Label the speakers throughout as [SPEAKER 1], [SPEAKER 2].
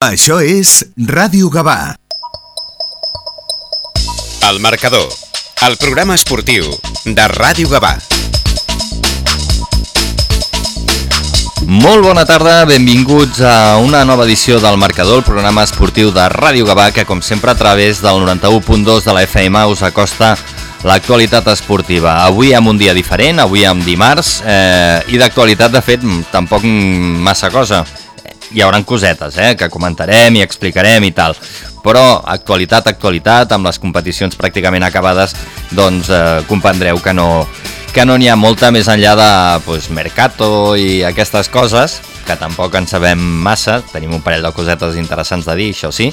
[SPEAKER 1] Això és Ràdio Gavà.
[SPEAKER 2] El marcador, el programa esportiu de Ràdio Gavà.
[SPEAKER 3] Molt bona tarda, benvinguts a una nova edició del Marcador, el programa esportiu de Ràdio Gavà, que com sempre a través del 91.2 de la FM us acosta l'actualitat esportiva. Avui amb un dia diferent, avui amb dimarts, eh, i d'actualitat, de fet, tampoc massa cosa hi haurà cosetes eh, que comentarem i explicarem i tal però actualitat, actualitat, amb les competicions pràcticament acabades, doncs eh, comprendreu que no que no n'hi ha molta més enllà de pues, Mercato i aquestes coses, que tampoc en sabem massa, tenim un parell de cosetes interessants de dir, això sí,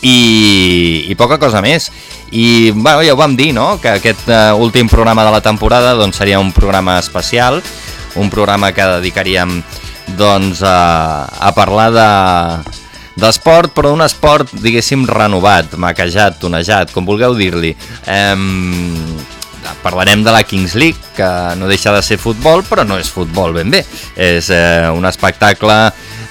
[SPEAKER 3] i, i poca cosa més. I bueno, ja ho vam dir, no?, que aquest uh, últim programa de la temporada doncs, seria un programa especial, un programa que dedicaríem doncs, a, a parlar de d'esport, però un esport, diguéssim, renovat, maquejat, tonejat, com vulgueu dir-li. Eh, parlarem de la Kings League, que no deixa de ser futbol, però no és futbol ben bé. És eh, un espectacle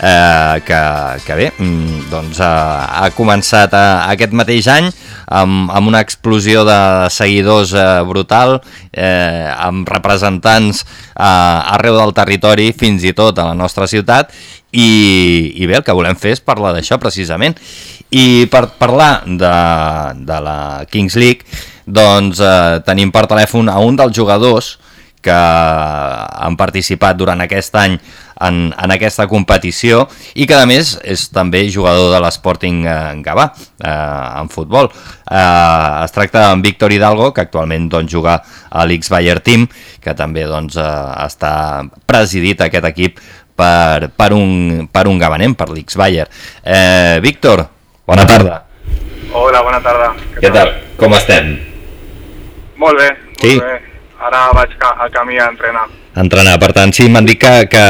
[SPEAKER 3] eh, que, que bé, mm, doncs, eh, ha començat eh, aquest mateix any amb, amb una explosió de seguidors eh, brutal, eh, amb representants eh, arreu del territori, fins i tot a la nostra ciutat, i, i bé, el que volem fer és parlar d'això precisament. I per parlar de, de la Kings League, doncs eh, tenim per telèfon a un dels jugadors que han participat durant aquest any en, en aquesta competició i que a més és també jugador de l'Sporting en Gavà eh, en futbol. Eh, es tracta d'en Víctor Hidalgo, que actualment doncs, juga a l'X Bayer Team, que també doncs, eh, està presidit aquest equip per, per, un, per un gabanem, per l'X Bayer. Eh, Víctor, bona tarda.
[SPEAKER 4] Hola, bona tarda.
[SPEAKER 3] Què, Què tal? Com estem?
[SPEAKER 4] Molt bé, molt sí? bé ara vaig a camí a entrenar.
[SPEAKER 3] Entrenar, per tant, sí, m'han dit que, que,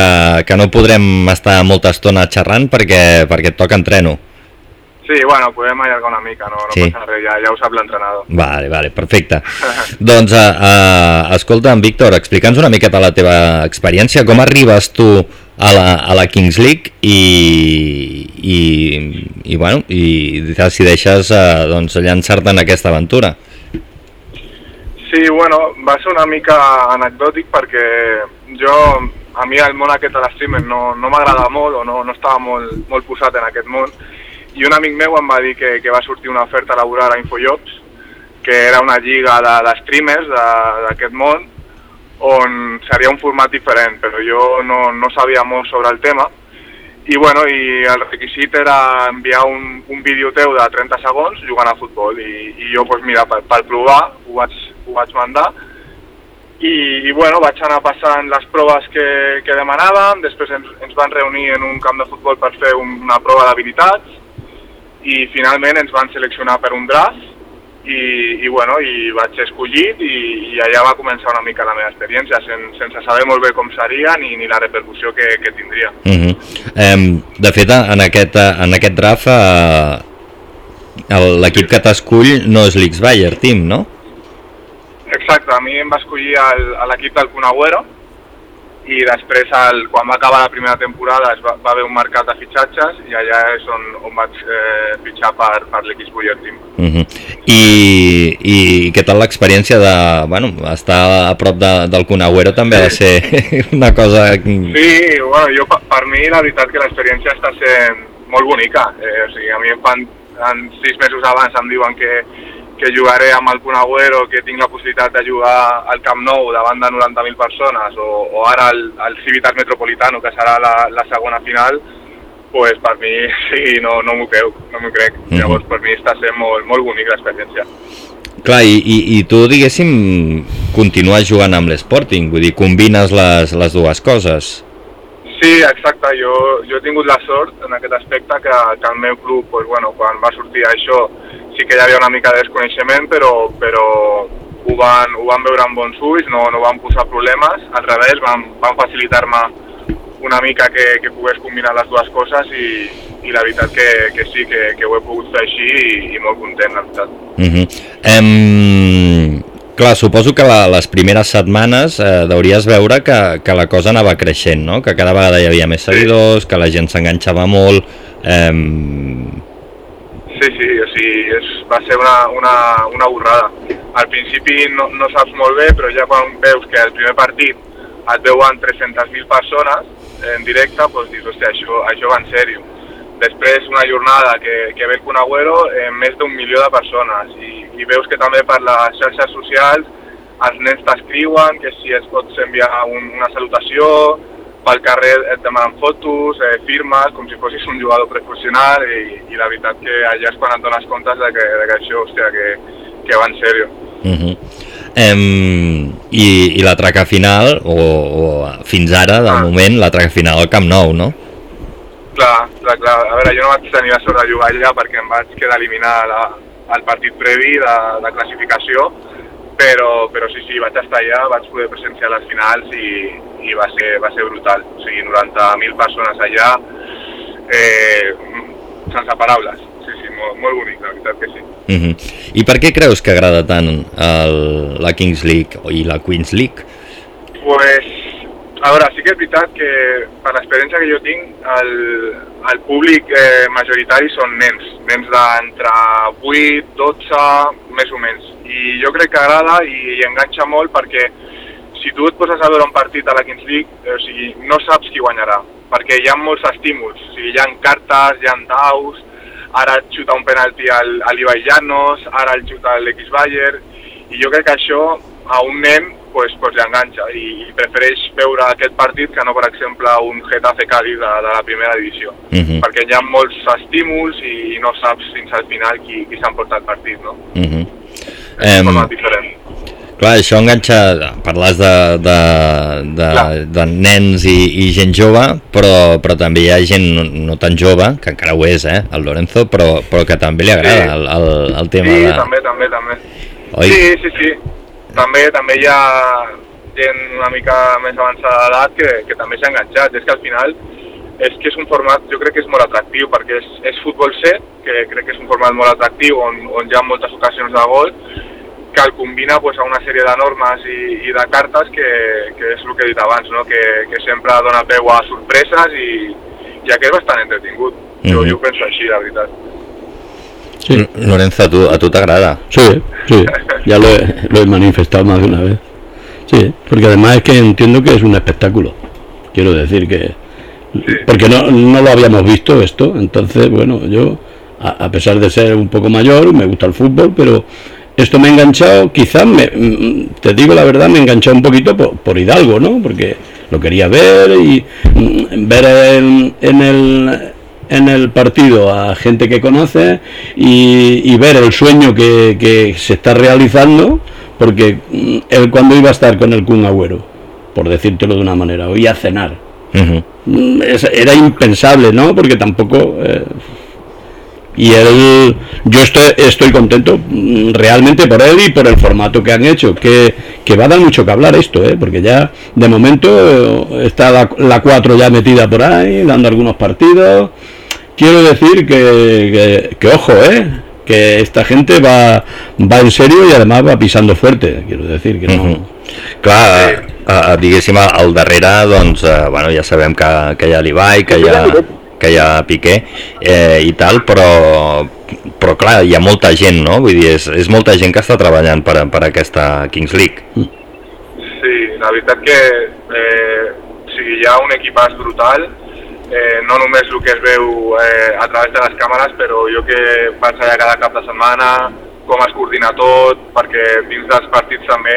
[SPEAKER 3] que no podrem estar molta estona xerrant perquè, perquè et toca entreno.
[SPEAKER 4] Sí, bueno, podem allargar una mica, no, no sí. passa res, ja, ja ho sap l'entrenador.
[SPEAKER 3] Vale, vale, perfecte. doncs, uh, uh, escolta, Víctor, explica'ns una miqueta la teva experiència, com arribes tu a la, a la Kings League i, i, i, bueno, i decideixes uh, doncs, llançar-te en aquesta aventura.
[SPEAKER 4] Sí, bueno, va ser una mica anecdòtic perquè jo, a mi el món aquest de l'streamer no, no m'agrada molt o no, no estava molt, molt posat en aquest món. I un amic meu em va dir que, que va sortir una oferta laboral a Infojobs que era una lliga de, de streamers d'aquest món on seria un format diferent, però jo no, no sabia molt sobre el tema. I, bueno, i el requisit era enviar un, un vídeo teu de 30 segons jugant a futbol i, i jo, pues, mira, per, per provar ho vaig, ho vaig mandar i, i bueno, vaig anar passant les proves que, que demanàvem, després ens, ens van reunir en un camp de futbol per fer un, una prova d'habilitats i finalment ens van seleccionar per un draft i, i, bueno, i vaig escollit i, i allà va començar una mica la meva experiència sen, sense saber molt bé com seria ni, ni la repercussió que, que tindria.
[SPEAKER 3] Uh -huh. um, de fet, en aquest, en aquest draft uh, l'equip que t'escull no és l'X-Bayer Team, no?
[SPEAKER 4] Exacte, a mi em va escollir l'equip del Cunagüero i després, el, quan va acabar la primera temporada, es va, va haver un mercat de fitxatges i allà és on, on vaig eh, fitxar per, per l'X Buller Team. Uh.
[SPEAKER 3] -huh. I, I què tal l'experiència de bueno, estar a prop de, del Cunagüero també sí. ha de ser una cosa...
[SPEAKER 4] Sí, bueno, jo, per mi la veritat que l'experiència està sent molt bonica. Eh, o sigui, a mi em fan, en sis mesos abans em diuen que que jugaré amb el Conagüero, que tinc la possibilitat de jugar al Camp Nou davant de 90.000 persones, o, o ara al, al Civitas Metropolitano, que serà la, la segona final, pues per mi sí, no, no m'ho crec, no m'ho crec. Mm -hmm. Llavors per mi està sent molt, molt bonic l'experiència.
[SPEAKER 3] Clar, i, i, i tu, diguéssim, continues jugant amb l'Sporting, vull dir, combines les, les dues coses.
[SPEAKER 4] Sí, exacte, jo, jo he tingut la sort en aquest aspecte que, que el meu club, pues, bueno, quan va sortir això, sí que hi havia una mica de desconeixement, però, però ho, van, ho van veure amb bons ulls, no, no van posar problemes, al revés, van, van facilitar-me una mica que, que pogués combinar les dues coses i, i la veritat que, que sí, que, que ho he pogut fer així i, i molt content, la veritat.
[SPEAKER 3] Uh -huh. um, clar, suposo que la, les primeres setmanes eh, deuries veure que, que la cosa anava creixent, no? que cada vegada hi havia més seguidors, que la gent s'enganxava molt Eh,
[SPEAKER 4] Sí, sí, o sigui, és, va ser una, una, una borrada. Al principi no, no saps molt bé, però ja quan veus que el primer partit et veuen 300.000 persones en directe, doncs dius, hòstia, això, això va en sèrio. Després una jornada que, que ve el Kun Agüero en més d'un milió de persones i, i veus que també per les xarxes socials els nens t'escriuen que si es pots enviar un, una salutació, pel carrer et demanen fotos, eh, firmes, com si fossis un jugador professional i, i la veritat que allà és quan et dones comptes de que, de que això, hòstia, que, que va en sèrio.
[SPEAKER 3] Uh -huh. em, i, I la traca final, o, o fins ara, de
[SPEAKER 4] Ah.
[SPEAKER 3] moment, la traca final al Camp Nou, no?
[SPEAKER 4] Clar, clar, clar. A veure, jo no vaig tenir la sort de jugar allà perquè em vaig quedar eliminar la, el partit previ de, de classificació, però, però sí, sí, vaig estar allà, vaig poder presenciar les finals i, i va, ser, va ser brutal. O sigui, 90.000 persones allà, eh, sense paraules. Sí, sí, molt, molt bonic, la veritat que sí.
[SPEAKER 3] Uh -huh. I per què creus que agrada tant el, la Kings League i la Queens League?
[SPEAKER 4] Pues, a veure, sí que és veritat que per l'experiència que jo tinc, el, el públic eh, majoritari són nens, nens d'entre 8, 12, més o menys. I jo crec que agrada i, i enganxa molt perquè si tu et poses a veure un partit a la Kings League, eh, o sigui, no saps qui guanyarà, perquè hi ha molts estímuls, o sigui, hi ha cartes, hi ha daus, ara et xuta un penalti al, a l'Ibai Llanos, ara el xuta l'X Bayer, i jo crec que això a un nen pues, pues li enganxa i, i prefereix veure aquest partit que no, per exemple, un Getafe Cádiz de, de la primera divisió,
[SPEAKER 3] Uh -huh.
[SPEAKER 4] perquè hi ha molts estímuls i, i no saps fins al final qui, qui s'ha emportat el partit, no?
[SPEAKER 3] Uh -huh.
[SPEAKER 4] Un format diferent.
[SPEAKER 3] Clar, això enganxa, parles de, de, de,
[SPEAKER 4] Clar.
[SPEAKER 3] de nens i, i gent jove, però, però també hi ha gent no, no tan jove, que encara ho és, eh, el Lorenzo, però, però que també li agrada
[SPEAKER 4] Sí.
[SPEAKER 3] el, el, el tema
[SPEAKER 4] Sí,
[SPEAKER 3] de...
[SPEAKER 4] també, també, també.
[SPEAKER 3] Oi?
[SPEAKER 4] Sí, sí, sí. També també hi ha gent una mica més avançada d'edat que, que també s'ha enganxat. És que al final és que és un format, jo crec que és molt atractiu, perquè és, és futbol set, que crec que és un format molt atractiu, on, on hi ha moltes ocasions de gol, que el combina pues, a una sèrie de normes i, i de cartes que, que és el que he dit abans, no? que, que sempre dona peu a sorpreses i, i aquest és bastant entretingut. Jo,
[SPEAKER 3] Mhm.
[SPEAKER 4] jo ho penso així, la veritat.
[SPEAKER 5] Sí,
[SPEAKER 3] Lorenzo, a tu, a tu t'agrada?
[SPEAKER 5] sí, sí, ya lo he, lo he manifestado más de una vez. Sí, porque además es que entiendo que es un espectáculo. Quiero decir que... Porque no, no lo habíamos visto esto, entonces, bueno, yo, a, pesar de ser un poco mayor, me gusta el fútbol, pero esto me ha enganchado, quizás, me, mm, te digo la verdad, me ha enganchado un poquito por, por Hidalgo, ¿no? Porque lo quería ver y mm, ver en, el en el partido a gente que conoce y, ver el sueño que, que se está realizando, porque mm, él cuando iba a estar con el Kun Agüero, por decírtelo de una manera, o iba a cenar,
[SPEAKER 3] Uh -huh.
[SPEAKER 5] Mm, es- era impensable, ¿no? Porque tampoco... eh, y él, yo estoy, estoy contento mm, realmente por él y por el formato que han hecho, que, que va a dar mucho que hablar esto, ¿eh? porque ya de momento eh, está la, la 4 ya metida por ahí, dando algunos partidos. Quiero decir que, que, que ojo, ¿eh? que esta gente va, va en serio y además va pisando fuerte, quiero decir que no...
[SPEAKER 3] Mhm. Clar, eh, diguéssim, al darrere, doncs, eh, bueno, ja sabem que, que hi ha l'Ibai, que, hi ha, que hi ha Piqué eh, i tal, però, però clar, hi ha molta gent, no? Vull dir, és, és molta gent que està treballant per, per aquesta Kings League.
[SPEAKER 4] Sí, la veritat que eh, o sigui, hi ha un equipàs brutal, eh, no només el que es veu eh, a través de les càmeres, però jo que vaig allà cada cap de setmana, com es coordina tot, perquè dins dels partits també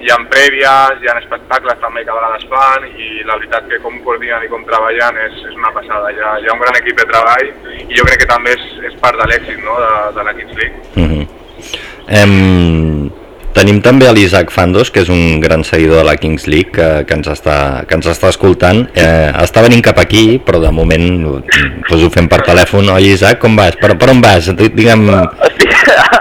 [SPEAKER 4] hi ha prèvies, hi ha espectacles també que a vegades fan i la veritat que com coordinen i com treballen és, és una passada. Hi ha, hi ha un gran equip de treball i jo crec que també és, és part de l'èxit no, de, de la Kings League.
[SPEAKER 3] -huh. Em, tenim també a l'Isaac Fandos, que és un gran seguidor de la Kings League, que, que, ens, està, que ens està escoltant. Eh, està venint cap aquí, però de moment doncs ho fem per telèfon. Oi, Isaac, com vas? Per, per on vas? Digue'm...
[SPEAKER 6] Estic,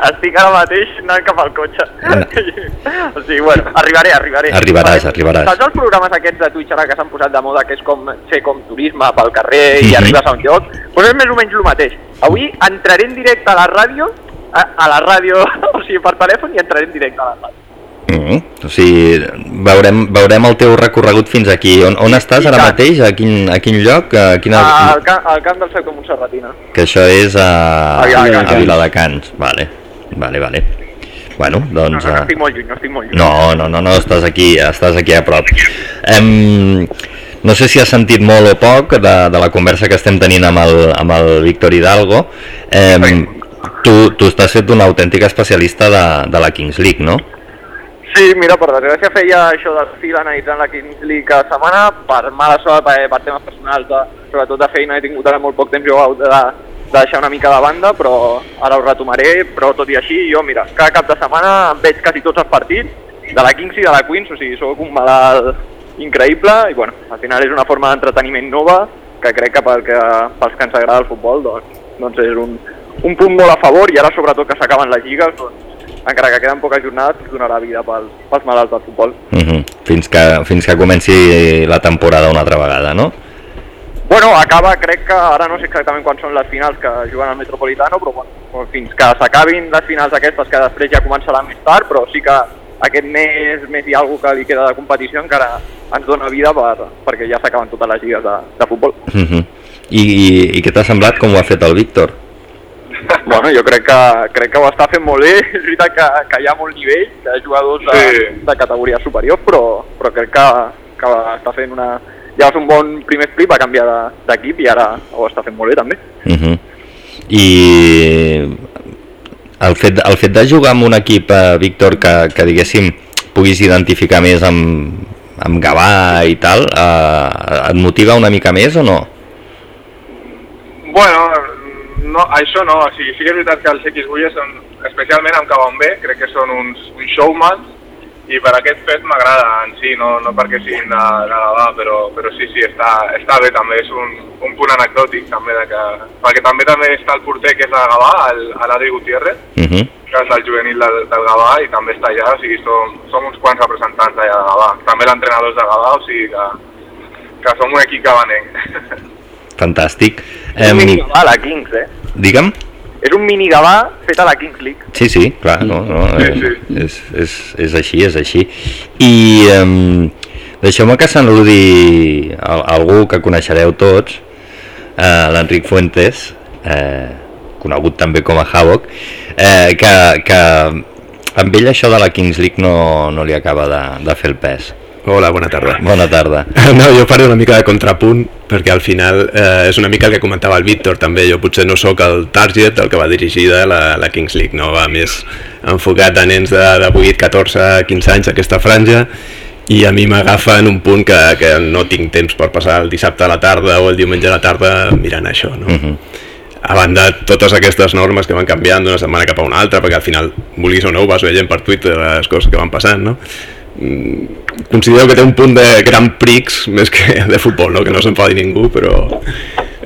[SPEAKER 6] estic ara mateix anant cap al cotxe. o sigui, bueno, arribaré, arribaré.
[SPEAKER 3] Arribaràs,
[SPEAKER 6] Perquè
[SPEAKER 3] arribaràs.
[SPEAKER 6] Saps els programes aquests de Twitch ara que s'han posat de moda, que és com fer com turisme pel carrer i
[SPEAKER 3] Mhm.
[SPEAKER 6] arribes a un lloc? Doncs pues és més o menys el mateix. Avui entraré en directe a la ràdio, a, a la ràdio, o sigui, per telèfon i entraré en directe a la ràdio.
[SPEAKER 3] Mm, o sigui, veurem, veurem el teu recorregut fins aquí. On, on estàs ara mateix? A quin, a quin lloc? A quina...
[SPEAKER 6] Al, camp, al camp del sector Montserratina.
[SPEAKER 3] Que això és a,
[SPEAKER 6] A Viladecans.
[SPEAKER 3] a Viladecans. Vale, vale, vale. Bueno,
[SPEAKER 6] No,
[SPEAKER 3] doncs...
[SPEAKER 6] no, no
[SPEAKER 3] eh,
[SPEAKER 6] estic molt lluny, no estic molt lluny.
[SPEAKER 3] No, no, no, no, estàs aquí, estàs aquí a prop. Em, no sé si has sentit molt o poc de, de la conversa que estem tenint amb el, amb el Víctor Hidalgo. Em, tu, tu estàs fet un autèntic especialista de, de la Kings League, no?
[SPEAKER 6] Sí, mira, per desgràcia feia això del fil analitzant la Kings League cada setmana, per mala sort, per, per temes personals, de, sobretot de feina, he tingut ara molt poc temps, jo de, de deixar una mica de banda, però ara ho retomaré, però tot i així, jo, mira, cada cap de setmana veig quasi tots els partits, de la Kings i de la Queens, o sigui, sóc un malalt increïble, i bueno, al final és una forma d'entreteniment nova, que crec que, pel que pels que ens agrada el futbol, doncs, doncs és un, un punt molt a favor, i ara sobretot que s'acaben les lligues, doncs, encara que queden poques jornades, donarà vida pels, pels malalts del futbol.
[SPEAKER 3] Uh -huh. fins, que, fins que comenci la temporada una altra vegada, no?
[SPEAKER 6] Bueno, acaba, crec que ara no sé exactament quan són les finals que juguen al Metropolitano, però bueno, fins que s'acabin les finals aquestes, que després ja començaran més tard, però sí que aquest mes, mes i alguna que li queda de competició encara ens dona vida per, perquè ja s'acaben totes les lligues de, de futbol.
[SPEAKER 3] Uh -huh. I, i, I què t'ha semblat com ho ha fet el Víctor?
[SPEAKER 6] Bueno, jo crec que, crec que ho està fent molt bé, és veritat que, que hi ha molt nivell, que hi ha jugadors de,
[SPEAKER 4] Sí.
[SPEAKER 6] de categoria superior, però, però crec que, que està fent una... Ja fer un bon primer flip, va canviar de- d'equip i ara ho està fent molt bé també.
[SPEAKER 3] Uh -huh. I el fet, el fet de jugar amb un equip, eh, Víctor, que, que diguéssim puguis identificar més amb, amb Gavà i tal, eh, et motiva una mica més o no?
[SPEAKER 4] Bueno, no, això no, o sigui, sí que és veritat que els X8 són, especialment amb Cabon B, crec que són uns, uns showmans, i per aquest fet m'agrada en si, no, no perquè siguin de, de Gavà, però, però sí, sí, està, està bé també, és un, un punt anecdòtic també, de que, perquè també també està el porter que és de Gavà, el- l'Adri Gutiérrez,
[SPEAKER 3] Uh -huh.
[SPEAKER 4] que és el juvenil del, del Gavà i també està allà, o sigui, som, som uns quants representants allà de Gavà. També l'entrenador és de Gavà, o sigui que, que som un equip gavanenc.
[SPEAKER 3] Fantàstic.
[SPEAKER 6] Mini
[SPEAKER 3] Em,
[SPEAKER 6] Gavà a la Kings, eh?
[SPEAKER 3] Digue'm?
[SPEAKER 6] És un mini Gavà fet a la Kings League.
[SPEAKER 3] Sí, sí, clar, no, no,
[SPEAKER 4] Sí,
[SPEAKER 3] eh,
[SPEAKER 4] sí.
[SPEAKER 3] És, és, és així, és així. I um, deixeu-me que saludi a, algú que coneixereu tots, eh, l'Enric Fuentes, eh, conegut també com a Havoc, eh, que, que amb ell això de la Kings League no, no li acaba de, de fer el pes.
[SPEAKER 7] Hola, bona tarda.
[SPEAKER 3] Bona tarda.
[SPEAKER 7] No, jo faré una mica de contrapunt perquè al final eh, és una mica el que comentava el Víctor també, jo potser no sóc el target el que va dirigir de la, la Kings League no? va més enfocat a nens de, de 8, 14, 15 anys aquesta franja i a mi m'agafa en un punt que, que no tinc temps per passar el dissabte a la tarda o el diumenge a la tarda mirant això no?
[SPEAKER 3] Uh -huh.
[SPEAKER 7] a banda de totes aquestes normes que van canviant d'una setmana cap a una altra, perquè al final, vulguis o no, ho vas veient per Twitter les coses que van passant, no? Considero que té un punt de Grand Prix més que de futbol, no? que no s'enfadi ningú, però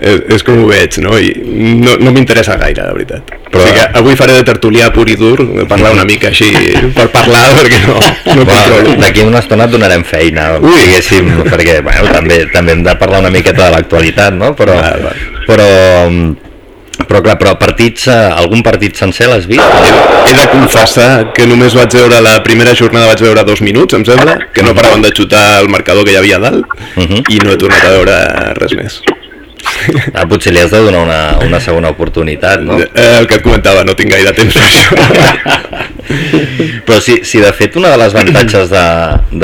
[SPEAKER 7] és, és com ho veig, no? I no, no m'interessa gaire, de veritat. Però... O sigui que avui faré de tertulià pur i dur, parlar una mica així, per parlar, perquè no, no
[SPEAKER 3] Bueno. D'aquí una estona et donarem feina,
[SPEAKER 7] Ui.
[SPEAKER 3] diguéssim, perquè bueno, també també hem de parlar una miqueta de l'actualitat, no? Però,
[SPEAKER 7] val.
[SPEAKER 3] però, però clar, però partits, eh, algun partit sencer l'has vist?
[SPEAKER 7] He de confessar que només vaig veure la primera jornada vaig veure dos minuts, em sembla, que no paraven de xutar el marcador que hi havia dalt
[SPEAKER 3] Mhm.
[SPEAKER 7] i no he tornat a veure res més.
[SPEAKER 3] Ah, potser li has de donar una, una segona oportunitat, no?
[SPEAKER 7] Eh, el que et comentava, no tinc gaire temps per això.
[SPEAKER 3] Però si, si de fet una de les avantatges de,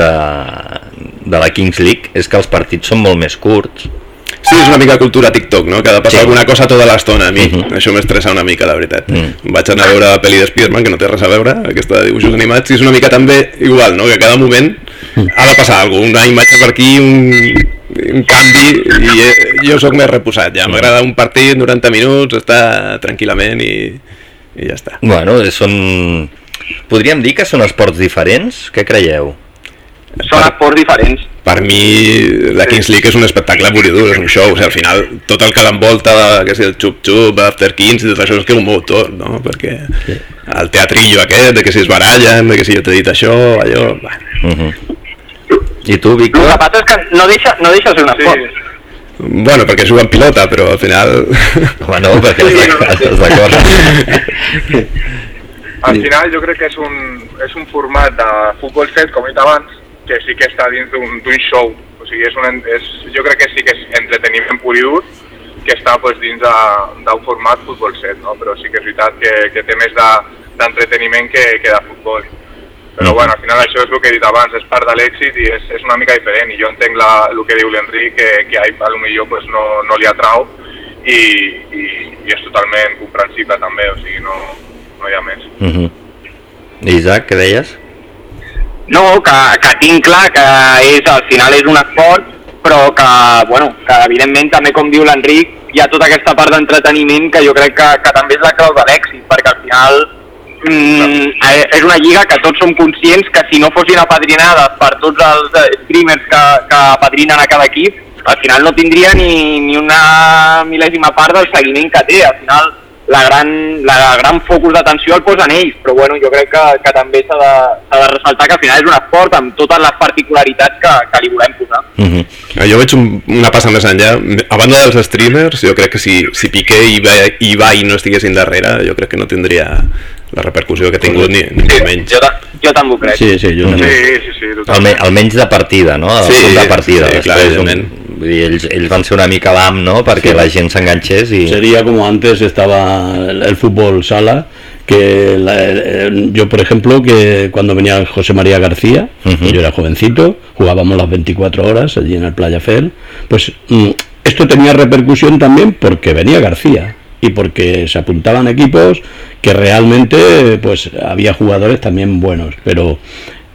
[SPEAKER 3] de, de la Kings League és que els partits són molt més curts.
[SPEAKER 7] Sí, és una mica cultura TikTok, no? Que ha de passar
[SPEAKER 3] Sí.
[SPEAKER 7] alguna cosa tota l'estona a mi.
[SPEAKER 3] Mhm.
[SPEAKER 7] Això m'estressa una mica, la veritat.
[SPEAKER 3] Mm.
[SPEAKER 7] Vaig anar a veure la pel·li de Spiderman, que no té res a veure, aquesta de dibuixos animats, i és una mica també igual, no? Que a cada moment ha de passar alguna cosa, una imatge per aquí, un, un canvi, i eh, jo sóc més reposat, ja. M'agrada un partit, 90 minuts, estar tranquil·lament i, i ja està.
[SPEAKER 3] Bueno, són... Podríem dir que són esports diferents? Què creieu?
[SPEAKER 6] Són esports diferents.
[SPEAKER 7] per mi la Kings League és un espectacle pur i dur, és un show, o sigui, al final tot el que l'envolta, que és el xup-xup, After Kings, i tot això és que un motor, no? Perquè el teatrillo aquest, de que si es barallen, de que si jo t'he dit això, allò...
[SPEAKER 3] Uh -huh. I tu,
[SPEAKER 6] El
[SPEAKER 3] Víctor?
[SPEAKER 6] que passa és que no deixa, no deixa ser un esport.
[SPEAKER 4] Sí.
[SPEAKER 7] Bueno, perquè juguen pilota, però al final...
[SPEAKER 3] Home, no, perquè
[SPEAKER 4] Sí,
[SPEAKER 3] estàs d'acord.
[SPEAKER 4] Al final jo crec que és un, és un format de futbol set, com he dit abans, que sí que està dins d'un show. O sigui, és un, és, jo crec que sí que és entreteniment pur i dur, que està pues, dins de- d'un format futbol set, no? però sí que és veritat que, que té més de- d'entreteniment que, que de futbol. Però bueno, al final això és el que he dit abans, és part de l'èxit i és, és una mica diferent i jo entenc la, el que diu l'Enric, que, que a ell potser pues, no, no li atrau i, i, i és totalment comprensible també, o sigui, no, no hi ha més.
[SPEAKER 3] Uh -huh. Isaac, què deies?
[SPEAKER 6] No, que, que tinc clar que és, al final és un esport, però que, bueno, que evidentment també com diu l'Enric, hi ha tota aquesta part d'entreteniment que jo crec que, que també és la clau de l'èxit, perquè al final mm, eh, és una lliga que tots som conscients que si no fossin apadrinades per tots els eh, streamers que, que apadrinen a cada equip, al final no tindria ni, ni una mil·lèsima part del seguiment que té. Al final la gran, la gran focus d'atenció el posen ells, però bueno, jo crec que, que també s'ha de, s'ha de ressaltar que al final és un esport amb totes les particularitats que, que li volem posar.
[SPEAKER 3] Uh -huh.
[SPEAKER 7] Eh, Jo veig un, una passa més enllà. A banda dels streamers, jo crec que si, si Piqué i Ibai, no estiguessin darrere, jo crec que no tindria la repercussió que ha tingut ni, ni molt menys.
[SPEAKER 6] Jo, jo també ho crec.
[SPEAKER 5] Sí, sí, jo
[SPEAKER 3] Mhm.
[SPEAKER 5] també.
[SPEAKER 4] Sí, sí, sí,
[SPEAKER 3] Alme,
[SPEAKER 4] totalment.
[SPEAKER 3] almenys de partida, no?
[SPEAKER 7] Sí,
[SPEAKER 3] de partida.
[SPEAKER 7] sí, clar,
[SPEAKER 3] un. Vull dir, ells, ells van ser una mica l'am, no?, perquè
[SPEAKER 5] Sí.
[SPEAKER 3] la gent s'enganxés i...
[SPEAKER 5] Sería como antes estaba el, fútbol sala, que la- eh, yo, por ejemplo, que cuando venía José María García, yo era jovencito, jugábamos las 24 horas allí en el Playa Fer, pues mm, esto tenía repercusión también porque venía García y porque se apuntaban equipos que realmente pues había jugadores también buenos, pero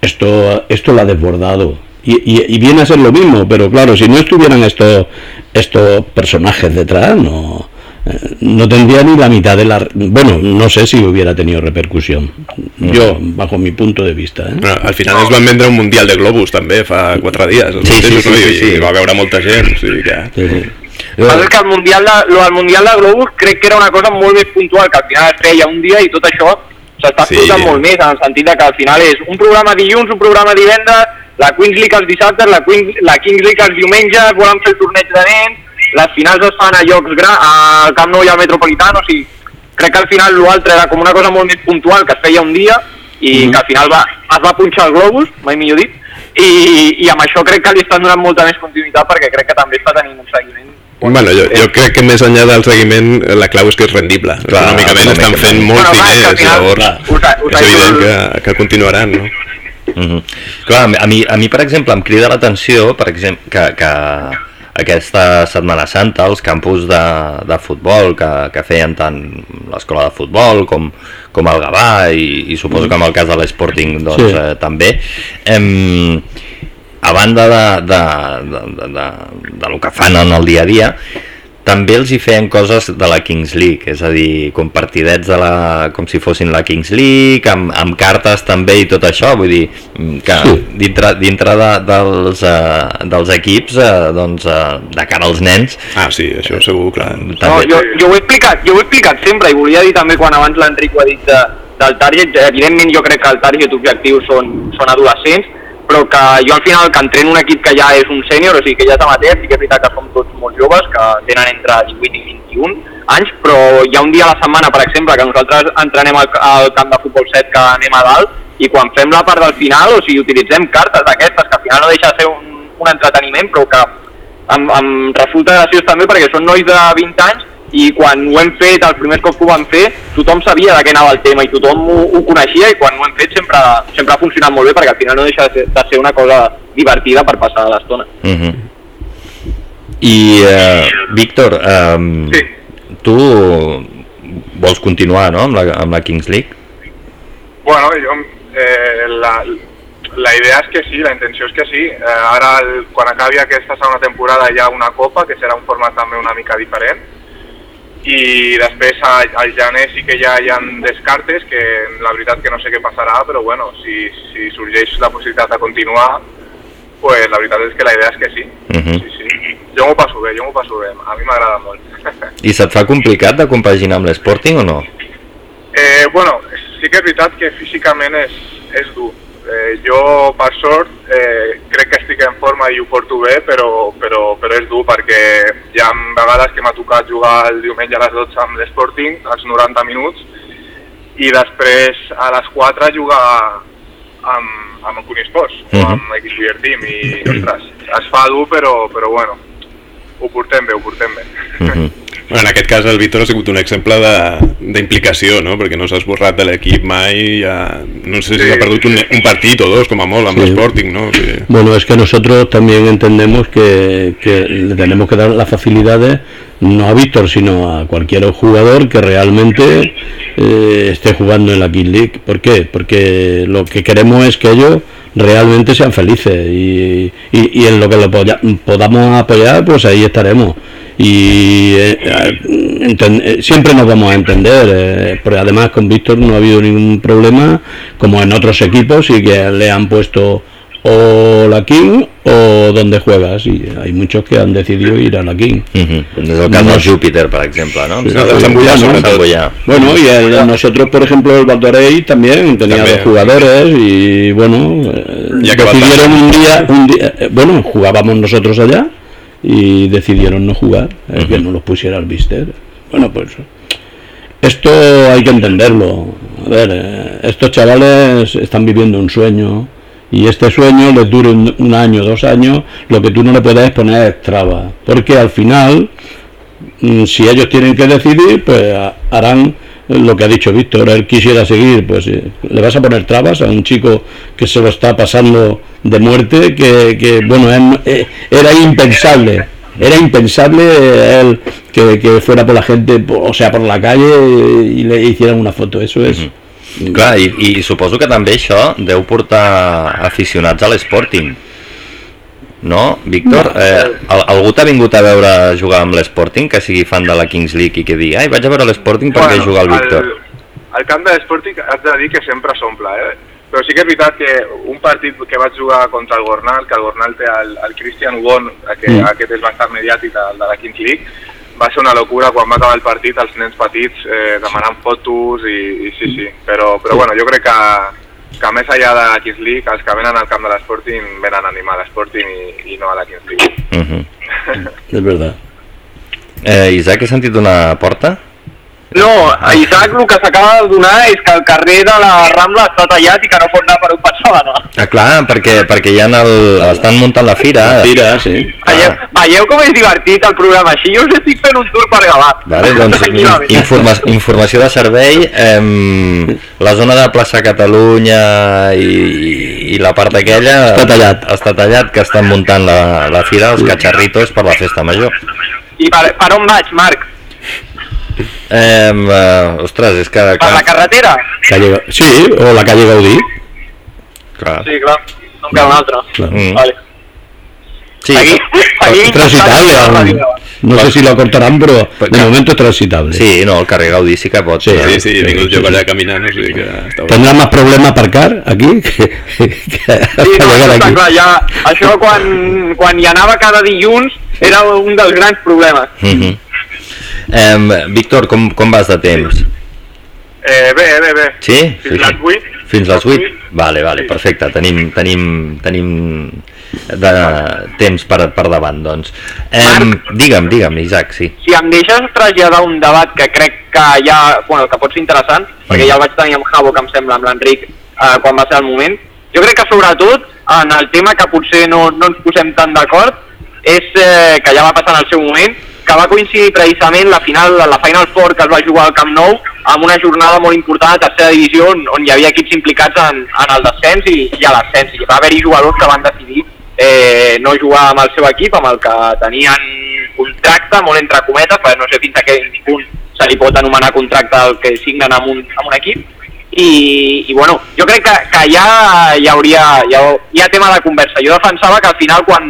[SPEAKER 5] esto, esto lo ha desbordado. Y, y- y viene a ser lo mismo, pero claro, si no estuvieran estos, estos personajes detrás, no, eh, no tendría ni la mitad de la... Bueno, no sé si hubiera tenido repercusión. Yo, bajo mi punto de vista. ¿eh?
[SPEAKER 7] Bueno, al final es van vendre un Mundial de Globus també fa quatre dies, els
[SPEAKER 3] Sí, sí, sí,
[SPEAKER 7] no?
[SPEAKER 3] sí,
[SPEAKER 7] I,
[SPEAKER 3] sí.
[SPEAKER 7] i va veure molta gent, o sigui que...
[SPEAKER 5] Sí, sí.
[SPEAKER 6] El que és que el Mundial de, lo del Mundial de Globus crec que era una cosa molt més puntual, que al final es feia un dia i tot això s'està
[SPEAKER 7] Sí.
[SPEAKER 6] explotant molt més, en el sentit de que al final és un programa dilluns, un programa divendres, la Queens League els dissabtes, la, Queens, la Kings League els diumenges, volen fer el torneig de nens, les finals es fan a llocs gran, al Camp Nou i al Metropolitano, o sigui, crec que al final l'altre era com una cosa molt més puntual que es feia un dia i que al final va, es va punxar el globus, mai millor dit, i, i amb això crec que li estan donant molta més continuïtat perquè crec que també està tenint un seguiment
[SPEAKER 7] Bueno, jo, jo crec que més enllà del seguiment la clau és que és rendible.
[SPEAKER 3] Clar,
[SPEAKER 7] Econòmicament estan fent molts
[SPEAKER 6] Bueno, clar,
[SPEAKER 7] diners,
[SPEAKER 6] final,
[SPEAKER 7] llavors
[SPEAKER 6] clar, us us
[SPEAKER 7] és evident que, que continuaran, no?
[SPEAKER 3] Mhm. Clar, a mi- a mi, a mi, per exemple, em crida l'atenció per exemple, que, que aquesta Setmana Santa els campus de, de futbol que, que feien tant l'escola de futbol com, com el Gavà i, i suposo que en el cas de l'Sporting doncs,
[SPEAKER 5] Sí.
[SPEAKER 3] eh, també em, a banda de, de, de, de, de, de lo que fan en el dia a dia també els hi feien coses de la Kings League, és a dir, com partidets de la, com si fossin la Kings League, amb, amb cartes també i tot això, vull dir, mm, que
[SPEAKER 5] Sí.
[SPEAKER 3] dintre, dintre de, dels, uh, dels equips, uh, doncs, uh, de cara als nens,
[SPEAKER 7] Ah, sí, això segur, clar.
[SPEAKER 6] No,
[SPEAKER 3] també...
[SPEAKER 6] jo, jo, ho he explicat, jo ho he explicat sempre i volia dir també quan abans l'Enric ho ha dit de, del target, evidentment jo crec que el target objectiu són, són adolescents, però que jo al final que entreno un equip que ja és un sènior, o sigui que ja és amateur, sí que és veritat que som tots molt joves, que tenen entre 18 i 21 anys, però hi ha un dia a la setmana, per exemple, que nosaltres entrenem al, al camp de futbol 7 que anem a dalt, i quan fem la part del final, o sigui, utilitzem cartes d'aquestes, que al final no deixa de ser un, un entreteniment, però que em, em resulta graciós també perquè són nois de 20 anys i quan ho hem fet, el primer cop que ho vam fer, tothom sabia de què anava el tema i tothom ho, ho coneixia i quan ho hem fet sempre, sempre ha funcionat molt bé perquè al final no deixa de ser, de ser una cosa divertida per passar l'estona.
[SPEAKER 3] Uh I, uh, Víctor, um,
[SPEAKER 4] Sí.
[SPEAKER 3] tu vols continuar no? amb, la, amb la Kings League?
[SPEAKER 4] Bueno, jo, eh, la, la idea és que sí, la intenció és que sí. Eh, ara, el, quan acabi aquesta segona temporada, hi ha una copa, que serà un format també una mica diferent, i després a, al gener sí que ja hi ha descartes, que la veritat que no sé què passarà, però bueno, si, si sorgeix la possibilitat de continuar, pues la veritat és que la idea és que sí.
[SPEAKER 3] Mhm.
[SPEAKER 4] sí, sí. Jo m'ho passo bé, jo m'ho passo bé, a mi m'agrada molt.
[SPEAKER 3] I se't fa complicat de compaginar amb l'Sporting o no?
[SPEAKER 4] Eh, bueno, sí que és veritat que físicament és, és dur. Eh, jo, per sort, eh, crec que estic en forma i ho porto bé, però, però, però és dur perquè hi ha vegades que m'ha tocat jugar el diumenge a les 12 amb l'Sporting, als 90 minuts, i després a les 4 jugar amb, amb el Cunispós, uh
[SPEAKER 3] Mhm.
[SPEAKER 4] -huh. amb l'Xvier Team, i ostres, es fa dur però, però bueno, ho portem bé, ho portem bé.
[SPEAKER 3] Mhm.
[SPEAKER 7] Bueno, en aquest cas el Víctor ha sigut un exemple de- d'implicació, no? perquè no s'ha esborrat de l'equip mai, ja, no sé si
[SPEAKER 4] Sí.
[SPEAKER 7] ha perdut un, un partit o dos, com a molt, amb
[SPEAKER 5] Sí.
[SPEAKER 7] l'Sporting, no? Sigui,
[SPEAKER 5] Bueno, es que nosotros también entendemos que, que le tenemos que dar las facilidades no a Víctor, sino a cualquier jugador que realmente eh, esté jugando en la King League. ¿Por qué? Porque lo que queremos es que ellos realmente sean felices y, y- en lo que lo podamos apoyar, pues ahí estaremos. Y eh, eh, eh, siempre nos vamos a entender, eh, porque además con Víctor no ha habido ningún problema, como en otros equipos, y que le han puesto o la King o donde juegas y hay muchos que han decidido ir a la King
[SPEAKER 3] el cas
[SPEAKER 5] No
[SPEAKER 3] del
[SPEAKER 5] sé.
[SPEAKER 3] Júpiter, per exemple, no? Em
[SPEAKER 7] No, sobretot.
[SPEAKER 3] Boià.
[SPEAKER 5] bueno y el- nosotros por ejemplo el Valtorey también tenía
[SPEAKER 7] También.
[SPEAKER 5] dos jugadores y bueno eh,
[SPEAKER 7] Ya
[SPEAKER 5] decidieron un día, un día eh, bueno jugábamos nosotros allá y decidieron no jugar eh, que no los pusiera el Mister bueno pues esto hay que entenderlo a ver eh, estos chavales están viviendo un sueño y este sueño les dure un, año, dos años, lo que tú no le puedes poner es traba, porque al final, mm, si ellos tienen que decidir, pues ha- harán lo que ha dicho Víctor, él quisiera seguir, pues eh, le vas a poner trabas a un chico que se lo está pasando de muerte, que, que, bueno, eh, era impensable, era impensable él que, fuera por la gente, o sea, por la calle y le hicieran una foto, eso es...
[SPEAKER 3] Clar, i, i suposo que també això deu portar aficionats a l'Sporting. No, Víctor? Eh, al, algú t'ha vingut a veure jugar amb l'Sporting, que sigui fan de la Kings League i que digui ai, vaig a veure l'Sporting perquè
[SPEAKER 4] Bueno,
[SPEAKER 3] juga el Víctor.
[SPEAKER 4] El, el camp de l'Sporting has de dir que sempre s'omple, eh? Però sí que és veritat que un partit que vaig jugar contra el Gornal, que el Gornal té el, el Christian Won, que
[SPEAKER 5] Mm.
[SPEAKER 4] aquest és bastant mediàtic, el de la Kings League, va ser una locura quan va acabar el partit, els nens petits eh, demanant fotos i, i sí, sí. Però, però bueno, jo crec que, que més enllà de la Kings League, els que venen al camp de l'Sporting venen a animar l'Sporting i, i no a la Kings League.
[SPEAKER 3] Uh -huh.
[SPEAKER 5] Es verdad.
[SPEAKER 3] eh, Isaac, he sentit una porta?
[SPEAKER 6] No, Isaac el que s'acaba de donar és que el carrer de la Rambla està tallat i que no pot anar per pensava anar.
[SPEAKER 3] Ah, clar, perquè, perquè ja el, estan muntant la fira.
[SPEAKER 5] Tira, sí.
[SPEAKER 6] Veieu, veieu com és divertit el programa així? Jo us estic fent un tour per Gavà.
[SPEAKER 3] Vale, doncs, informa informació de servei, eh, la zona de plaça Catalunya i, i la part aquella...
[SPEAKER 5] Està tallat.
[SPEAKER 3] Està tallat, que estan muntant la, la fira, els catxarritos per la festa major.
[SPEAKER 6] I per, per on vaig, Marc?
[SPEAKER 3] Eh, eh, ostres, és que...
[SPEAKER 6] Per la carretera?
[SPEAKER 5] Calle, sí, o la calle Gaudí.
[SPEAKER 3] clar.
[SPEAKER 6] Sí, clar. No en cal una altra.
[SPEAKER 5] Claro.
[SPEAKER 3] Mm.
[SPEAKER 6] Vale.
[SPEAKER 3] Sí,
[SPEAKER 6] Aquí, aquí,
[SPEAKER 5] Transitable aún. No sé si lo cortarán, pero de momento es transitable.
[SPEAKER 3] sí, no, el carrer Gaudí sí que pot.
[SPEAKER 5] Sí,
[SPEAKER 3] eh?
[SPEAKER 7] sí, sí, he vingut jo per allà caminant, o sigui que està bé.
[SPEAKER 5] Tendrá más problema aparcar aquí que, que hasta
[SPEAKER 6] Sí, no, això
[SPEAKER 5] aquí.
[SPEAKER 6] clar, ja, això quan, quan hi anava cada dilluns era un dels grans problemes.
[SPEAKER 3] Mhm. Eh, Víctor, com, com vas de temps?
[SPEAKER 4] Eh, bé, bé, bé.
[SPEAKER 3] Sí?
[SPEAKER 4] Fins
[SPEAKER 3] Sí,
[SPEAKER 4] les
[SPEAKER 3] sí.
[SPEAKER 4] 8.
[SPEAKER 3] Fins les 8?
[SPEAKER 4] vuit.
[SPEAKER 3] Vale, vale,
[SPEAKER 4] Sí.
[SPEAKER 3] perfecte. Tenim, tenim, tenim de temps per, per davant, doncs. Eh, digue'm, digue'm, Isaac, sí.
[SPEAKER 6] Si em deixes traslladar un debat que crec que ja, bueno, que pot ser interessant, perquè
[SPEAKER 3] Mm.
[SPEAKER 6] ja el vaig tenir amb Javo, que em sembla, amb l'Enric, eh, quan va ser el moment, jo crec que sobretot en el tema que potser no, no ens posem tan d'acord és eh, que ja va passar en el seu moment, que va coincidir precisament la final, la Final Four que es va jugar al Camp Nou amb una jornada molt important de tercera divisió on, on hi havia equips implicats en, en el descens i, i a l'ascens. I va haver-hi jugadors que van decidir eh, no jugar amb el seu equip, amb el que tenien contracte, molt entre cometes, perquè no sé fins a quin punt se li pot anomenar contracte el que signen amb un, amb un equip, i, i bueno, jo crec que, que ja hi hauria ha, hi ha tema de conversa. Jo defensava que al final quan,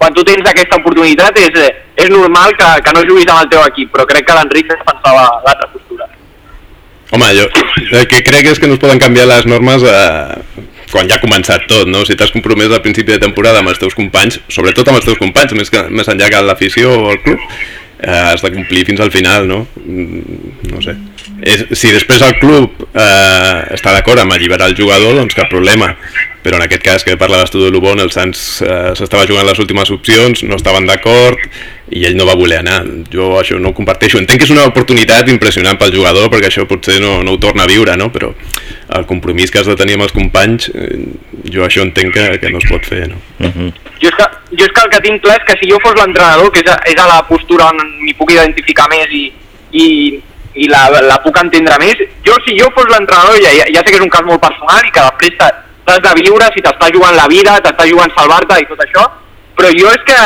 [SPEAKER 6] quan tu tens aquesta oportunitat és, eh, és normal que, que no juguis amb el teu equip, però crec que l'Enric defensava l'altra postura.
[SPEAKER 7] Home, jo el que crec és que no es poden canviar les normes eh, quan ja ha començat tot, no? Si t'has compromès al principi de temporada amb els teus companys, sobretot amb els teus companys, més, que, més enllà que l'afició o el club, eh, has de complir fins al final, no? Mm, No sé. És, si després el club eh, està d'acord amb alliberar el jugador, doncs cap problema. Però en aquest cas que parlaves tu de Lubon, el Sants eh, s'estava jugant les últimes opcions, no estaven d'acord i ell no va voler anar. Jo això no ho comparteixo. Entenc que és una oportunitat impressionant pel jugador perquè això potser no, no ho torna a viure, no? però el compromís que has de tenir amb els companys, eh, jo això entenc que, que no es pot fer. No?
[SPEAKER 3] Uh -huh.
[SPEAKER 6] Jo és, que, jo és que el que tinc clar és que si jo fos l'entrenador, que és a, és a la postura on m'hi puc identificar més i, i, i la, la puc entendre més, jo si jo fos l'entrenador, ja, ja sé que és un cas molt personal i que després t'has de viure si t'està jugant la vida, t'està jugant salvar-te i tot això, però jo és que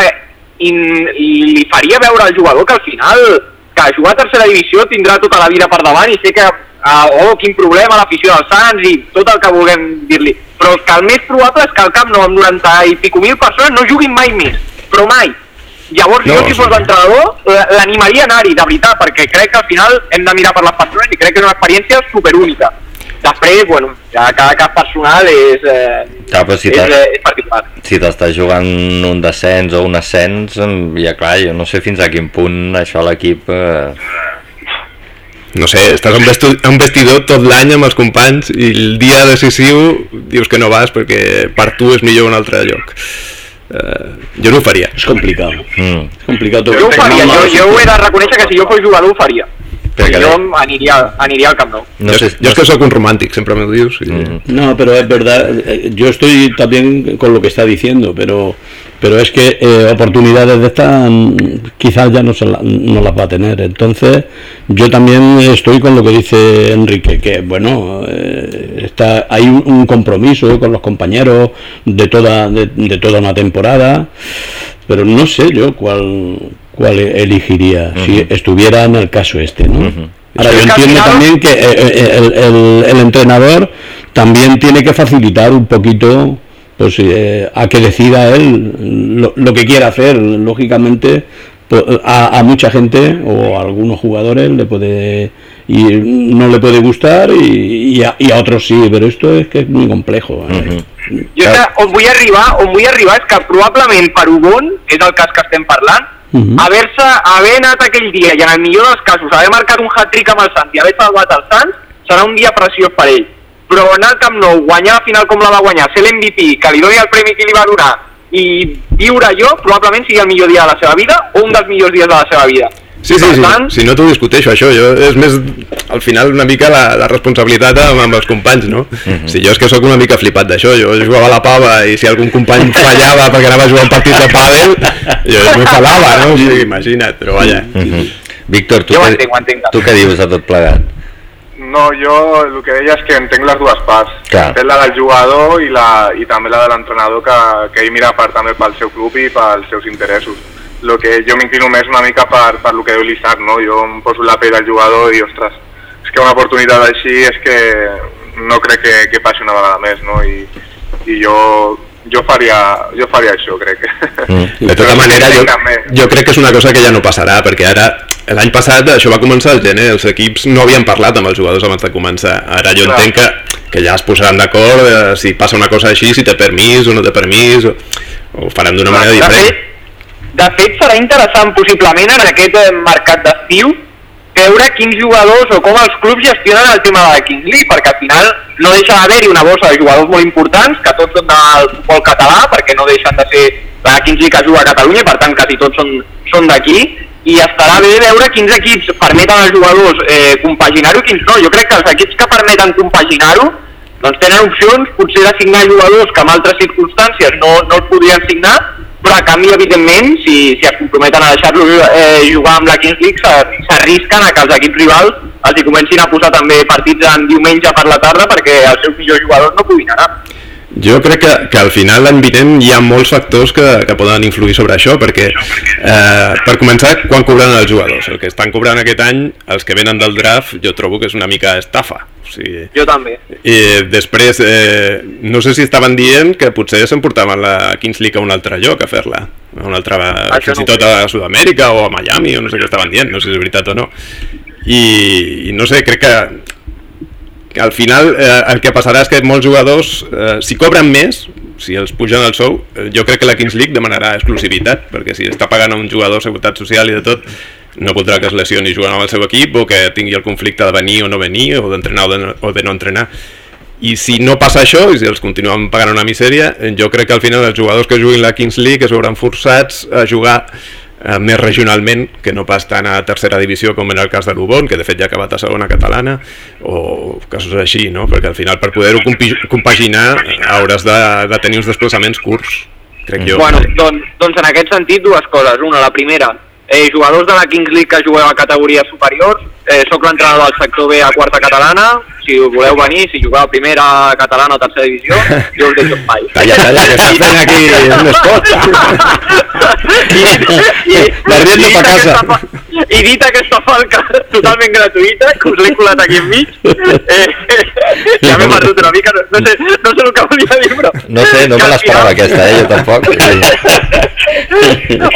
[SPEAKER 6] in, li faria veure al jugador que al final que jugar a tercera divisió tindrà tota la vida per davant i sé que uh, oh, quin problema l'afició dels Sants i tot el que vulguem dir-li. Però que el més probable és que al Camp Nou amb 90 i pico mil persones no juguin mai més. Però mai. Llavors
[SPEAKER 7] No,
[SPEAKER 6] jo si fos l'entrenador l'animaria a anar-hi de veritat perquè crec que al final hem de mirar per les persones i crec que és una experiència superúnica després, bueno, ja cada cas personal és, eh,
[SPEAKER 3] Clar, però si
[SPEAKER 6] és, eh, és particular
[SPEAKER 3] Si t'estàs jugant un descens o un ascens, ja clar, jo no sé fins a quin punt això l'equip... Eh...
[SPEAKER 7] no sé, estàs un, vestu, un vestidor tot l'any amb els companys i el dia decisiu dius que no vas perquè per tu és millor un altre lloc. Uh, jo no ho faria.
[SPEAKER 5] Es complicado.
[SPEAKER 3] Mm.
[SPEAKER 5] Es complicado todo.
[SPEAKER 6] jo ho faria, jo, jo ho he de reconèixer que si jo fos jugador ho faria
[SPEAKER 3] Perquè
[SPEAKER 6] jo
[SPEAKER 3] de-
[SPEAKER 6] aniria, aniria al Camp Nou
[SPEAKER 3] No
[SPEAKER 7] jo,
[SPEAKER 3] sé,
[SPEAKER 7] jo és que sóc un romàntic, sempre m'ho dius. I...
[SPEAKER 3] Mm.
[SPEAKER 5] No, pero es verdad, eh, yo estoy también con lo que está diciendo, pero pero es que eh, oportunidades de estas mm, quizás ya no, se la- no las va a tener. Entonces, yo también estoy con lo que dice Enrique, que bueno, eh, está hay un, un compromiso con los compañeros de toda de, de toda una temporada, pero no sé yo cuál cuál elegiría si estuviera en el caso este, ¿no? Ahora yo entiendo también que eh, eh, el, el- el entrenador también tiene que facilitar un poquito pues eh, a que decida él lo, lo que quiera hacer. Lógicamente pues, a, a mucha gente o a algunos jugadores le puede y no le puede gustar y, y a, y a otros sí pero esto es que es muy complejo eh.
[SPEAKER 6] Jo que on vull arribar, on vull arribar és que probablement per Ubon, és el cas que estem parlant,
[SPEAKER 5] Mhm.
[SPEAKER 6] haver-se, haver anat aquell dia i en el millor dels casos haver marcat un hat-trick amb el Sants i haver salvat el Sants, serà un dia preciós per ell. Però anar al Camp Nou, guanyar la final com la va guanyar, ser l'MVP, que li doni el premi que li va donar i viure allò, probablement sigui el millor dia de la seva vida o un dels millors dies de la seva vida.
[SPEAKER 7] Sí, sí, sí,
[SPEAKER 6] tant,
[SPEAKER 7] si no t'ho discuteixo, això, jo, és més, al final, una mica la, la responsabilitat amb, amb els companys, no? Si jo és que sóc una mica flipat d'això, jo jugava a la pava i si algun company fallava perquè anava a jugar un partit de pàdel, jo m'enfadava, no? O sigui, imagina't, però vaja.
[SPEAKER 3] Mhm. Víctor, tu,
[SPEAKER 6] Jo
[SPEAKER 3] què,
[SPEAKER 6] entenc, entenc.
[SPEAKER 3] tu què dius de tot plegat?
[SPEAKER 4] No, jo el que deia és que entenc les dues parts.
[SPEAKER 3] Clar.
[SPEAKER 4] Entenc la del jugador i, la, i també la de l'entrenador que, que ell mira per, també pel seu club i pels seus interessos. Lo que jo m'inclino més una mica per, per lo que diu l'Isaac, no? Jo em poso la pell del jugador i, ostres, és que una oportunitat així és que no crec que, que passi una vegada més, no? I, i jo, jo, faria, jo faria això, crec.
[SPEAKER 3] Mm.
[SPEAKER 7] De tota manera, jo, jo crec que és una cosa que ja no passarà, perquè ara, l'any passat, això va començar al gener, els equips no havien parlat amb els jugadors abans de començar. Ara jo
[SPEAKER 4] Clar.
[SPEAKER 7] entenc que, que ja es posaran d'acord eh, si passa una cosa així, si té permís o no té permís, o, o ho faran d'una manera diferent.
[SPEAKER 6] De fet, serà interessant possiblement en aquest eh, mercat d'estiu veure quins jugadors o com els clubs gestionen el tema de la Kings League, perquè al final no deixa d'haver-hi una bossa de jugadors molt importants, que tots són del futbol català, perquè no deixen de ser la Kings League que juga a Catalunya, per tant quasi tots són, són d'aquí, i estarà bé veure quins equips permeten als jugadors eh, compaginar-ho i quins no. Jo crec que els equips que permeten compaginar-ho doncs tenen opcions potser de signar jugadors que en altres circumstàncies no, no els podrien signar, però a canvi, evidentment, si, si es comprometen a deixar-lo eh, jugar amb la Kings League, s'a- s'arrisquen a que els equips rivals els hi comencin a posar també partits en diumenge per la tarda perquè els seus millors jugadors no puguin anar.
[SPEAKER 7] Jo crec que, que al final l'any vinent hi ha molts factors que, que poden influir sobre això, perquè eh, per començar, quan cobraran els jugadors? El que estan cobrant aquest any, els que venen del draft, jo trobo que és una mica estafa. Sigui,
[SPEAKER 6] Jo també.
[SPEAKER 7] i després, eh, no sé si estaven dient que potser s'emportaven la Kings League a un altre lloc a fer-la, a un altre,
[SPEAKER 6] Això
[SPEAKER 7] fins
[SPEAKER 6] no
[SPEAKER 7] i tot a Sud-amèrica o a Miami, o no sé què estaven dient, no sé si és veritat o no. I, i no sé, crec que que al final eh, el que passarà és que molts jugadors, eh, si cobren més, si els pugen el sou, eh, jo crec que la Kings League demanarà exclusivitat, perquè si està pagant a un jugador seguretat social i de tot, no voldrà que es lesioni jugant amb el seu equip o que tingui el conflicte de venir o no venir, o d'entrenar o, de no, o de no entrenar. i si no passa això, i si els continuem pagant una misèria, jo crec que al final els jugadors que juguin la Kings League es veuran forçats a jugar eh, més regionalment que no pas tant a tercera divisió com en el cas de l'Ubon, que de fet ja ha acabat a segona catalana, o casos així, no? perquè al final per poder-ho compaginar hauràs de, de tenir uns desplaçaments curts, crec jo.
[SPEAKER 6] Bueno, doncs, doncs en aquest sentit dues coses. Una, la primera, eh, jugadors de la Kings League que jugueu a categories superiors, eh, sóc l'entrenador del sector B a quarta catalana, si voleu venir, si jugueu a primera catalana o tercera divisió, jo us deixo espai.
[SPEAKER 7] Calla, calla, que estàs fent aquí un espot. Barriendo pa casa.
[SPEAKER 6] aquesta, I dit aquesta falca totalment gratuïta, que us l'he colat aquí enmig, eh, ja m'he perdut una mica, no, no, sé, no sé el que volia dir, però...
[SPEAKER 3] No sé, no me l'esperava aquesta, eh, jo tampoc.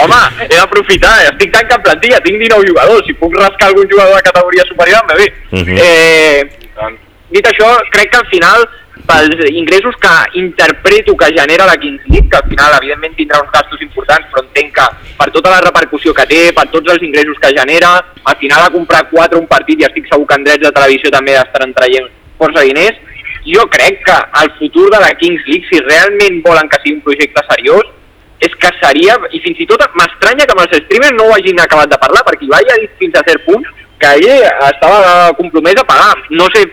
[SPEAKER 6] Home, he d'aprofitar, estic tan que en plantilla, tinc 19 jugadors, si puc rascar algun jugador de categoria superior, em ve bé.
[SPEAKER 3] Mhm.
[SPEAKER 6] eh, dit això, crec que al final, pels ingressos que interpreto que genera la Kings League, que al final evidentment tindrà uns gastos importants, però entenc que per tota la repercussió que té, per tots els ingressos que genera, al final a comprar 4 un partit, i estic segur que en drets de televisió també estaran traient força diners, jo crec que el futur de la Kings League, si realment volen que sigui un projecte seriós, és que seria, i fins i tot m'estranya que amb els streamers no ho hagin acabat de parlar, perquè Ibai ha dit fins a cert punt que ell estava compromès a pagar. No sé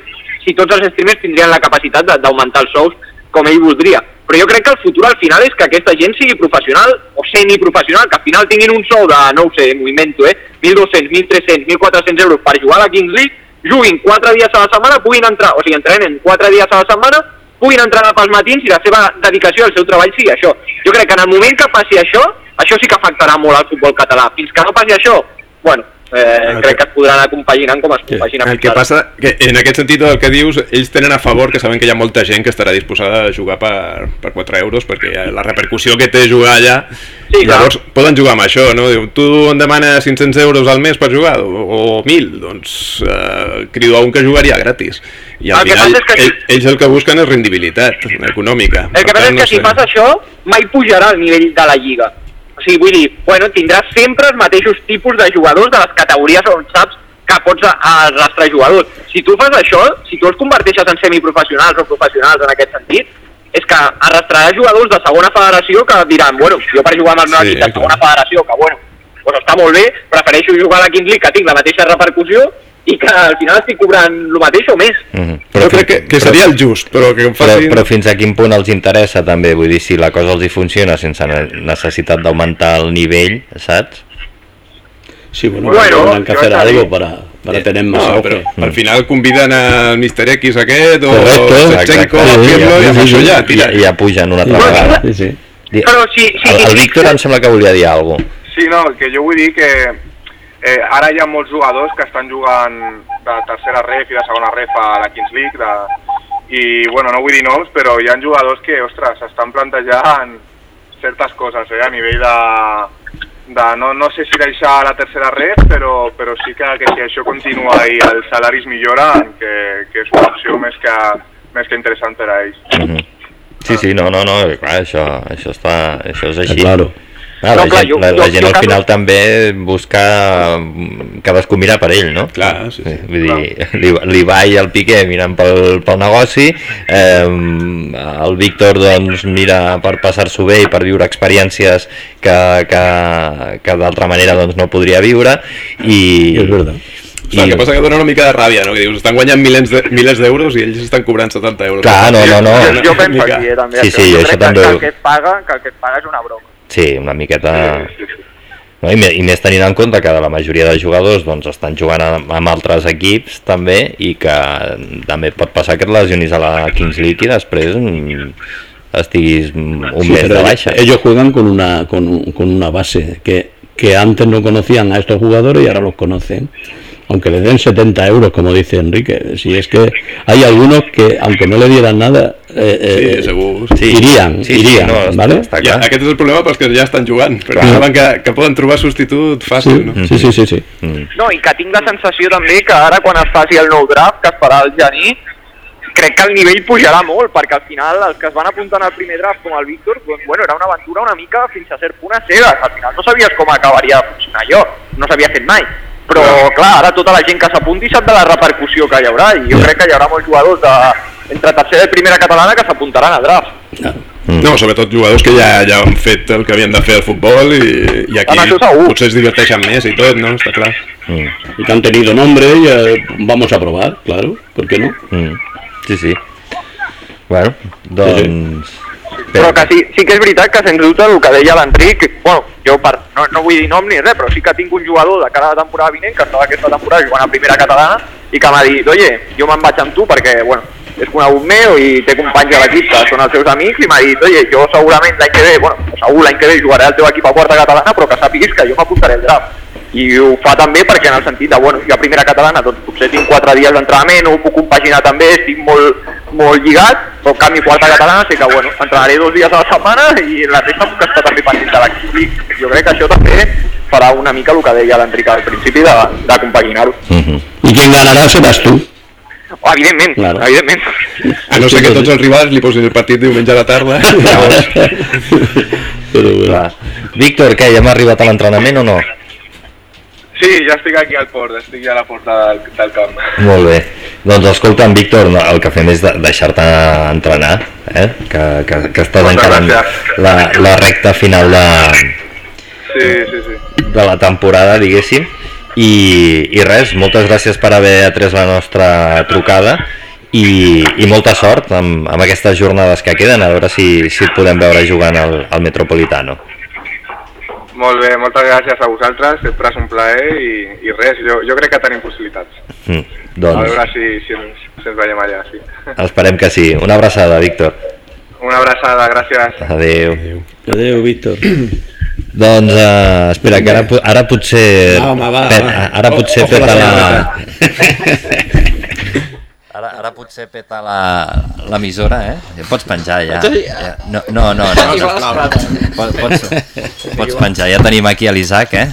[SPEAKER 6] si tots els streamers tindrien la capacitat d'augmentar els sous com ell voldria. Però jo crec que el futur al final és que aquesta gent sigui professional o semiprofessional, que al final tinguin un sou de, no ho sé, movimento, eh? 1.200, 1.300, 1.400 euros per jugar a la Kings League, juguin 4 dies a la setmana, puguin entrar, o sigui, entrenen 4 dies a la setmana, puguin entrenar pels matins i la seva dedicació al seu treball sigui això. Jo crec que en el moment que passi això, això sí que afectarà molt al futbol català. Fins que no passi això, bueno, eh,
[SPEAKER 7] El
[SPEAKER 6] crec
[SPEAKER 7] que-
[SPEAKER 6] que es podran anar compaginant com es compagina
[SPEAKER 7] El que passa, que en aquest sentit el que dius, ells tenen a favor que saben que hi ha molta gent que estarà disposada a jugar per, per 4 euros perquè la repercussió que té jugar allà
[SPEAKER 6] Sí, clar.
[SPEAKER 7] llavors poden jugar amb això no? Diu, tu em demanes 500 euros al mes per jugar o, o 1.000 doncs eh, crido a un que jugaria gratis i al
[SPEAKER 6] El que
[SPEAKER 7] final
[SPEAKER 6] que-
[SPEAKER 7] ell, ells el que busquen és rendibilitat econòmica
[SPEAKER 6] El que passa és que si fas això, mai pujarà el nivell de la Lliga. Sigui, vull dir, bueno, tindràs sempre els mateixos tipus de jugadors de les categories on saps que pots arrastrar jugadors. Si tu fas això, si tu els converteixes en semiprofessionals o professionals en aquest sentit, és que arrastraràs jugadors de segona federació que diran, bueno, jo per jugar amb el meu
[SPEAKER 7] Sí,
[SPEAKER 6] equip de
[SPEAKER 7] clar.
[SPEAKER 6] segona federació, que bueno, doncs està molt bé, prefereixo jugar a la Kings League que tinc la mateixa repercussió i que al final estic cobrant el mateix o més.
[SPEAKER 3] Mhm.
[SPEAKER 7] jo crec que, que seria el just però que em
[SPEAKER 3] Però,
[SPEAKER 7] facin...
[SPEAKER 3] però fins a quin punt els interessa també? Vull dir, si la cosa els hi funciona sense ne- necessitat d'augmentar el nivell, saps?
[SPEAKER 5] Sí, bueno,
[SPEAKER 6] Bueno,
[SPEAKER 5] tendrán que hacer
[SPEAKER 6] también.
[SPEAKER 5] algo para, para tener más
[SPEAKER 7] No,
[SPEAKER 5] auge.
[SPEAKER 7] però al final conviden al Mr. X aquest o
[SPEAKER 3] Exacte.
[SPEAKER 7] a fer-lo i amb
[SPEAKER 5] Sí, sí,
[SPEAKER 7] això
[SPEAKER 5] sí.
[SPEAKER 7] ja,
[SPEAKER 3] I,
[SPEAKER 7] tira.
[SPEAKER 3] I ja pugen una altra
[SPEAKER 5] Sí,
[SPEAKER 3] vegada.
[SPEAKER 5] sí, sí.
[SPEAKER 6] Però si, si,
[SPEAKER 3] El, el Víctor em sembla que volia dir alguna cosa.
[SPEAKER 4] Sí, no, que jo vull dir que eh, ara hi ha molts jugadors que estan jugant de tercera ref i de segona ref a la Kings League de, i, bueno, no vull dir noms, però hi ha jugadors que, ostres, estan plantejant certes coses, eh, a nivell de, de no, no sé si deixar la tercera ref, però, però sí que, que si això continua i els salaris milloren, que, que és una opció més que, més que interessant per a ells.
[SPEAKER 3] Mhm. Sí, sí, no, no, no, clar, això, això, està, això és així.
[SPEAKER 5] Claro.
[SPEAKER 3] Clar,
[SPEAKER 6] No,
[SPEAKER 3] la,
[SPEAKER 6] clar,
[SPEAKER 3] gent,
[SPEAKER 6] jo-
[SPEAKER 3] la, la
[SPEAKER 6] jo-
[SPEAKER 3] gent
[SPEAKER 6] jo
[SPEAKER 3] al final també busca cadascú mirar per ell, no?
[SPEAKER 7] Clar, sí, sí.
[SPEAKER 3] Vull dir, l'I- l'Ibai i el Piqué miren pel, pel negoci, eh, el Víctor doncs mira per passar-s'ho bé i per viure experiències que, que, que d'altra manera doncs no podria viure i...
[SPEAKER 5] És verdad.
[SPEAKER 7] I... El que passa que dona una mica de ràbia, no? Que dius, estan guanyant milers de- milers d'euros i ells estan cobrant 70 euros.
[SPEAKER 3] Clar, no, no, no.
[SPEAKER 6] jo, jo penso així, eh, també.
[SPEAKER 3] Sí,
[SPEAKER 6] això.
[SPEAKER 3] sí,
[SPEAKER 6] jo
[SPEAKER 3] això
[SPEAKER 6] crec
[SPEAKER 3] també
[SPEAKER 6] que, el que es paga, que el que es paga és una broma.
[SPEAKER 3] Sí, una miqueta... No? I, I més tenint en compte que la majoria de jugadors doncs, estan jugant amb, amb altres equips també i que també pot passar que et lesionis a la Kings League i després mm, estiguis un
[SPEAKER 5] Sí,
[SPEAKER 3] mes de baixa.
[SPEAKER 5] Ellos juegan con una, con, con una base que, que antes no conocían a estos jugadores y ahora los conocen. Aunque le den 70 euros, como dice Enrique. Si es que hay algunos que, aunque no le dieran nada, eh,
[SPEAKER 7] Sí,
[SPEAKER 5] eh.
[SPEAKER 3] Sí,
[SPEAKER 5] irían,
[SPEAKER 3] sí, sí,
[SPEAKER 5] irían,
[SPEAKER 3] no, està-
[SPEAKER 5] ¿vale?
[SPEAKER 3] està clar.
[SPEAKER 7] aquest és el problema pels que ja estan jugant,
[SPEAKER 5] Clar.
[SPEAKER 7] saben que, que poden trobar substitut fàcil,
[SPEAKER 5] Sí,
[SPEAKER 7] no?
[SPEAKER 5] sí, sí, sí, sí.
[SPEAKER 3] Mm.
[SPEAKER 6] No, i que tinc la sensació també que ara quan es faci el nou draft, que es farà el gener, crec que el nivell pujarà molt, perquè al final els que es van apuntant al primer draft, com el Víctor, doncs, bueno, era una aventura una mica fins a cert punt a cegues. Al final no sabies com acabaria de funcionar allò, no s'havia fet mai. Però, clar, ara tota la gent que s'apunti sap de la repercussió que hi haurà, i jo crec que hi haurà molts jugadors de, entre tercera i primera catalana que s'apuntaran al draft.
[SPEAKER 3] Mm.
[SPEAKER 7] No, sobretot jugadors que ja, ja han fet el que havien de fer al futbol i, i aquí
[SPEAKER 6] Home, segur.
[SPEAKER 7] potser es diverteixen més i tot, no? Està clar.
[SPEAKER 3] Mm.
[SPEAKER 5] Y que han tenido nombre y eh, vamos a probar, claro, ¿por qué no?
[SPEAKER 3] Mm. Sí, sí. Bueno, doncs...
[SPEAKER 6] Però que sí, sí que és veritat que sens dubte el que deia l'Enric, bueno, jo per, no, no vull dir nom ni res, però sí que tinc un jugador de cara a la temporada vinent que estava aquesta temporada jugant a primera catalana i que m'ha dit, oye, jo me'n vaig amb tu perquè, bueno, és conegut meu i té companys a l'equip que són els seus amics i m'ha dit, oye, jo segurament l'any que ve, bueno, segur l'any que ve jugaré al teu equip a quarta catalana, però que sàpiguis que jo m'apuntaré al draft. I ho fa també perquè en el sentit de, bueno, jo a primera catalana doncs potser tinc quatre dies d'entrenament, ho puc compaginar també, estic molt, molt lligat, però en canvi quarta catalana sé que, bueno, entrenaré dos dies a la setmana i la resta puc estar també pendent de l'equip. I Jo crec que això també farà una mica el que deia l'Enric al principi de, de compaginar-ho.
[SPEAKER 3] Mm -hmm.
[SPEAKER 5] Y quien ganará serás tú.
[SPEAKER 6] Oh, evidentment,
[SPEAKER 5] Claro.
[SPEAKER 6] evidentment.
[SPEAKER 7] A no ser que tots els rivals li posin el partit diumenge a la tarda.
[SPEAKER 5] Pero bueno.
[SPEAKER 3] Clar. Víctor, què, ja hem arribat a l'entrenament o no?
[SPEAKER 4] Sí, ja estic aquí al port, estic ja a la porta del, del camp.
[SPEAKER 3] Molt bé. Doncs escolta'm, Víctor, el que fem és de, deixar-te entrenar, eh? que, que, que estàs
[SPEAKER 4] Moltes
[SPEAKER 3] encara en la, la recta final de,
[SPEAKER 4] Sí, sí, sí.
[SPEAKER 3] de la temporada, diguéssim. I, I res, moltes gràcies per haver atès la nostra trucada i, i molta sort amb, amb aquestes jornades que queden, a veure si, si et podem veure jugant al, al Metropolitano.
[SPEAKER 4] Molt bé, moltes gràcies a vosaltres, sempre és un plaer i, i res, jo, jo crec que tenim possibilitats.
[SPEAKER 3] Mm,
[SPEAKER 4] A
[SPEAKER 3] doncs
[SPEAKER 4] veure si, si, ens, si ens veiem allà, sí.
[SPEAKER 3] esperem que sí. Una abraçada, Víctor.
[SPEAKER 4] Una abraçada, gràcies.
[SPEAKER 3] Adéu.
[SPEAKER 5] Adeu, Víctor.
[SPEAKER 3] Doncs uh, espera, que ara, ara potser...
[SPEAKER 5] Va, home, va, va.
[SPEAKER 3] Ara potser peta la... Ara, ara potser peta la l'emissora, eh? Ja pots penjar, ja. Ja. No, no, no. no, no. Pots, pots, pots penjar, ja tenim aquí a l'Isaac, eh?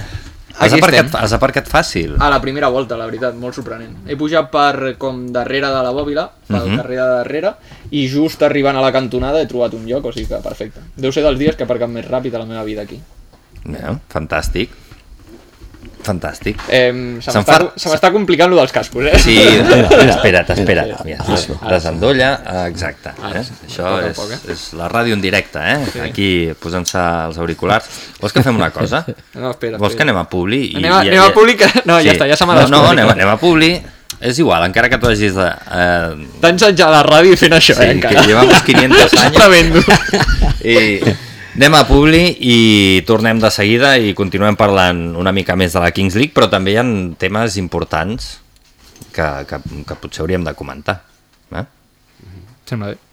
[SPEAKER 3] Has
[SPEAKER 8] Aquí
[SPEAKER 3] aparcat,
[SPEAKER 8] estem.
[SPEAKER 3] has aparcat fàcil.
[SPEAKER 8] A la primera volta, la veritat, molt sorprenent. He pujat per com darrere de la bòbila, pel
[SPEAKER 3] Mhm.
[SPEAKER 8] carrer de darrere, i just arribant a la cantonada he trobat un lloc, o sigui que perfecte. Deu ser dels dies que he aparcat més ràpid a la meva vida aquí.
[SPEAKER 3] No, fantàstic. Fantàstic.
[SPEAKER 8] Eh, se m'està complicant lo dels cascos, eh?
[SPEAKER 3] Sí, espera't, espera't. Mira, desendolla, eh, exacte.
[SPEAKER 8] Ara
[SPEAKER 3] Eh?
[SPEAKER 8] sí.
[SPEAKER 3] Això
[SPEAKER 8] Poc
[SPEAKER 3] és,
[SPEAKER 8] poc, eh?
[SPEAKER 3] és la ràdio en directe, eh? Aquí posant-se els auriculars. Vols que fem una cosa?
[SPEAKER 8] No, espera,
[SPEAKER 3] Vols que
[SPEAKER 8] espera.
[SPEAKER 3] anem a Publi? I,
[SPEAKER 8] Anem a-
[SPEAKER 3] i-
[SPEAKER 8] anem a Publi que- no, ja està, ja se m'ha
[SPEAKER 3] No, no, anem, anem a Publi. És igual, encara que tu hagis de... Eh,
[SPEAKER 8] Tants anys a la ràdio fent això,
[SPEAKER 3] sí,
[SPEAKER 8] eh, encara.
[SPEAKER 3] que llevamos 500 anys.
[SPEAKER 8] Tremendo.
[SPEAKER 3] I anem a Publi i tornem de seguida i continuem parlant una mica més de la Kings League, però també hi ha temes importants que, que, que potser hauríem de comentar. Eh?
[SPEAKER 8] Sembla bé.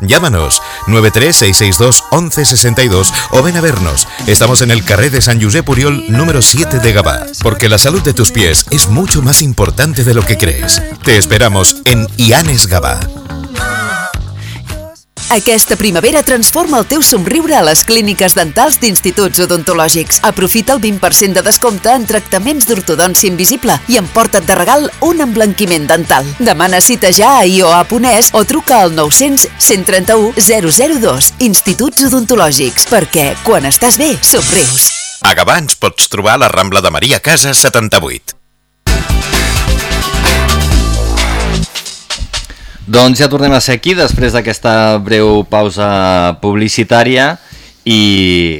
[SPEAKER 1] Llámanos 936621162 o ven a vernos. Estamos en el carré de San Josep Puriol número 7 de Gabá, porque la salud de tus pies es mucho más importante de lo que crees. Te esperamos en Ianes Gabá.
[SPEAKER 9] Aquesta primavera transforma el teu somriure a les clíniques dentals d'instituts odontològics. Aprofita el 20% de descompte en tractaments d'ortodòncia invisible i emporta't de regal un emblanquiment dental. Demana cita ja a ioa.es o truca al 900 131 002. Instituts odontològics, perquè quan estàs bé, somrius.
[SPEAKER 1] A Gavà ens pots trobar a la Rambla de Maria Casas 78.
[SPEAKER 3] Doncs ja tornem a ser aquí després d'aquesta breu pausa publicitària i,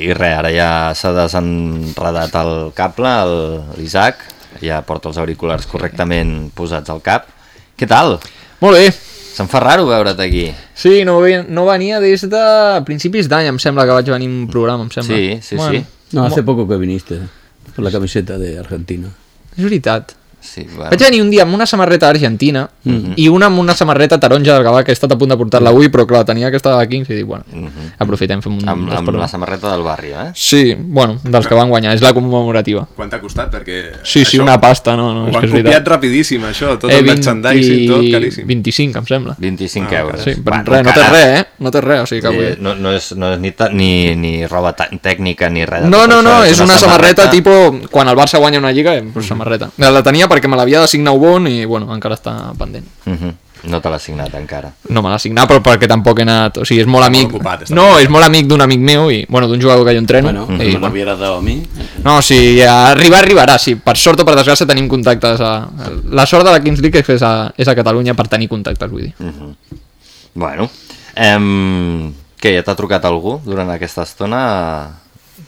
[SPEAKER 3] i res, ara ja s'ha desenredat el cable, l'Isaac, ja porta els auriculars correctament posats al cap. Què tal?
[SPEAKER 8] Molt bé.
[SPEAKER 3] Se'm fa raro veure't aquí.
[SPEAKER 8] Sí, no, no venia des de principis d'any, em sembla que vaig venir un programa, em sembla.
[SPEAKER 3] Sí, sí, sí.
[SPEAKER 5] No, hace poco que viniste, con la camiseta de Argentina.
[SPEAKER 8] És veritat.
[SPEAKER 3] Sí, bueno.
[SPEAKER 8] Vaig venir un dia amb una samarreta argentina
[SPEAKER 3] Mhm.
[SPEAKER 8] i una amb una samarreta taronja del Gavà que he estat a punt de portar-la avui, però clar, tenia aquesta de Kings i dic, bueno, aprofitem, fem un...
[SPEAKER 3] Mhm. Amb, amb la samarreta del barri, eh?
[SPEAKER 8] Sí, bueno, dels que van guanyar, és la commemorativa.
[SPEAKER 7] Quant t'ha costat? Perquè
[SPEAKER 8] Sí, sí,
[SPEAKER 7] això
[SPEAKER 8] una pasta, no, no,
[SPEAKER 7] Ho
[SPEAKER 8] és
[SPEAKER 7] han
[SPEAKER 8] que és
[SPEAKER 7] copiat
[SPEAKER 8] veritat.
[SPEAKER 7] rapidíssim, això, tot
[SPEAKER 8] Eh,
[SPEAKER 7] el merchandising, tot caríssim.
[SPEAKER 8] 25, em sembla.
[SPEAKER 3] 25
[SPEAKER 7] Ah,
[SPEAKER 3] euros.
[SPEAKER 8] Sí, però
[SPEAKER 3] Bueno,
[SPEAKER 8] res, no té res, eh? No té res, o sigui que
[SPEAKER 3] Sí,
[SPEAKER 8] avui...
[SPEAKER 3] no, no, és, no és ni, ta- ni, ni roba tècnica ni res
[SPEAKER 8] No, no,
[SPEAKER 3] això,
[SPEAKER 8] no, és una samarreta, tipo quan el Barça guanya una lliga, eh, pues samarreta. La tenia perquè me l'havia de signar Ubon i bueno, encara està pendent.
[SPEAKER 3] Mhm. No te l'ha signat encara.
[SPEAKER 8] No me l'ha signat, però perquè tampoc he anat... O sigui, és molt
[SPEAKER 7] Està molt
[SPEAKER 8] amic...
[SPEAKER 7] ocupat,
[SPEAKER 8] no, és molt amic d'un amic meu i, bueno, d'un jugador que jo entreno.
[SPEAKER 5] Bueno,
[SPEAKER 8] i, bueno.
[SPEAKER 5] hubieras dado a mí.
[SPEAKER 8] No, si arribar, arribarà. Si per sort o per desgràcia tenim contactes a... La sort de la Kings League és que és a, és a Catalunya per tenir contactes, vull dir.
[SPEAKER 3] Mhm. Bueno, em, què, ja t'ha trucat algú durant aquesta estona?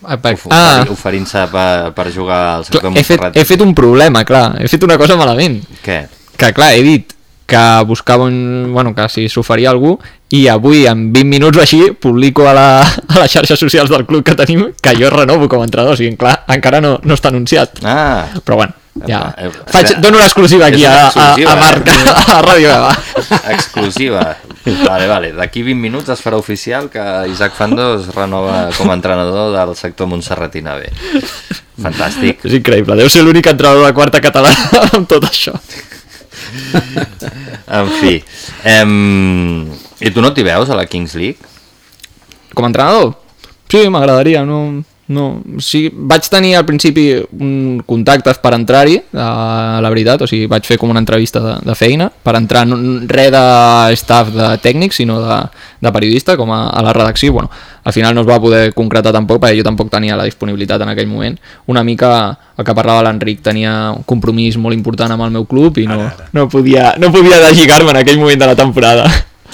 [SPEAKER 8] Ah, ah.
[SPEAKER 3] oferi- Oferint-se per, per jugar al sector
[SPEAKER 8] Clar, he, fet,
[SPEAKER 3] Montserrat?
[SPEAKER 8] he fet un problema, clar. He fet una cosa malament.
[SPEAKER 3] Què?
[SPEAKER 8] Que, clar, he dit que buscava un... Bueno, que si s'oferia algú i avui, en 20 minuts o així, publico a, la, a les xarxes socials del club que tenim que jo renovo com a entrenador. O sigui, clar, encara no, no està anunciat.
[SPEAKER 3] Ah,
[SPEAKER 8] Però bueno, ja...
[SPEAKER 3] Eh,
[SPEAKER 8] Faig,
[SPEAKER 3] eh,
[SPEAKER 8] dono una exclusiva aquí a, a, a Marc,
[SPEAKER 3] eh?
[SPEAKER 8] a Ràdio Gavà.
[SPEAKER 3] exclusiva. Vale, vale. D'aquí 20 minuts es farà oficial que Isaac Fando es renova com a entrenador del sector Montserratina B. Fantàstic.
[SPEAKER 8] És increïble, deu ser l'únic entrenador de quarta catalana amb tot això.
[SPEAKER 3] En fi. Em... I tu no t'hi veus a la Kings League?
[SPEAKER 8] Com a entrenador? Sí, m'agradaria, no... No, sí, vaig tenir al principi un contactes per entrar-hi, a la veritat, o sigui, vaig fer com una entrevista de, de feina, per entrar no, res de staff de tècnic, sinó de, de periodista, com a, a la redacció, bueno, al final no es va poder concretar tampoc, perquè jo tampoc tenia la disponibilitat en aquell moment. Una mica el que parlava l'Enric, tenia un compromís molt important amb el meu club i no, no podia, no podia deslligar-me en aquell moment de la temporada.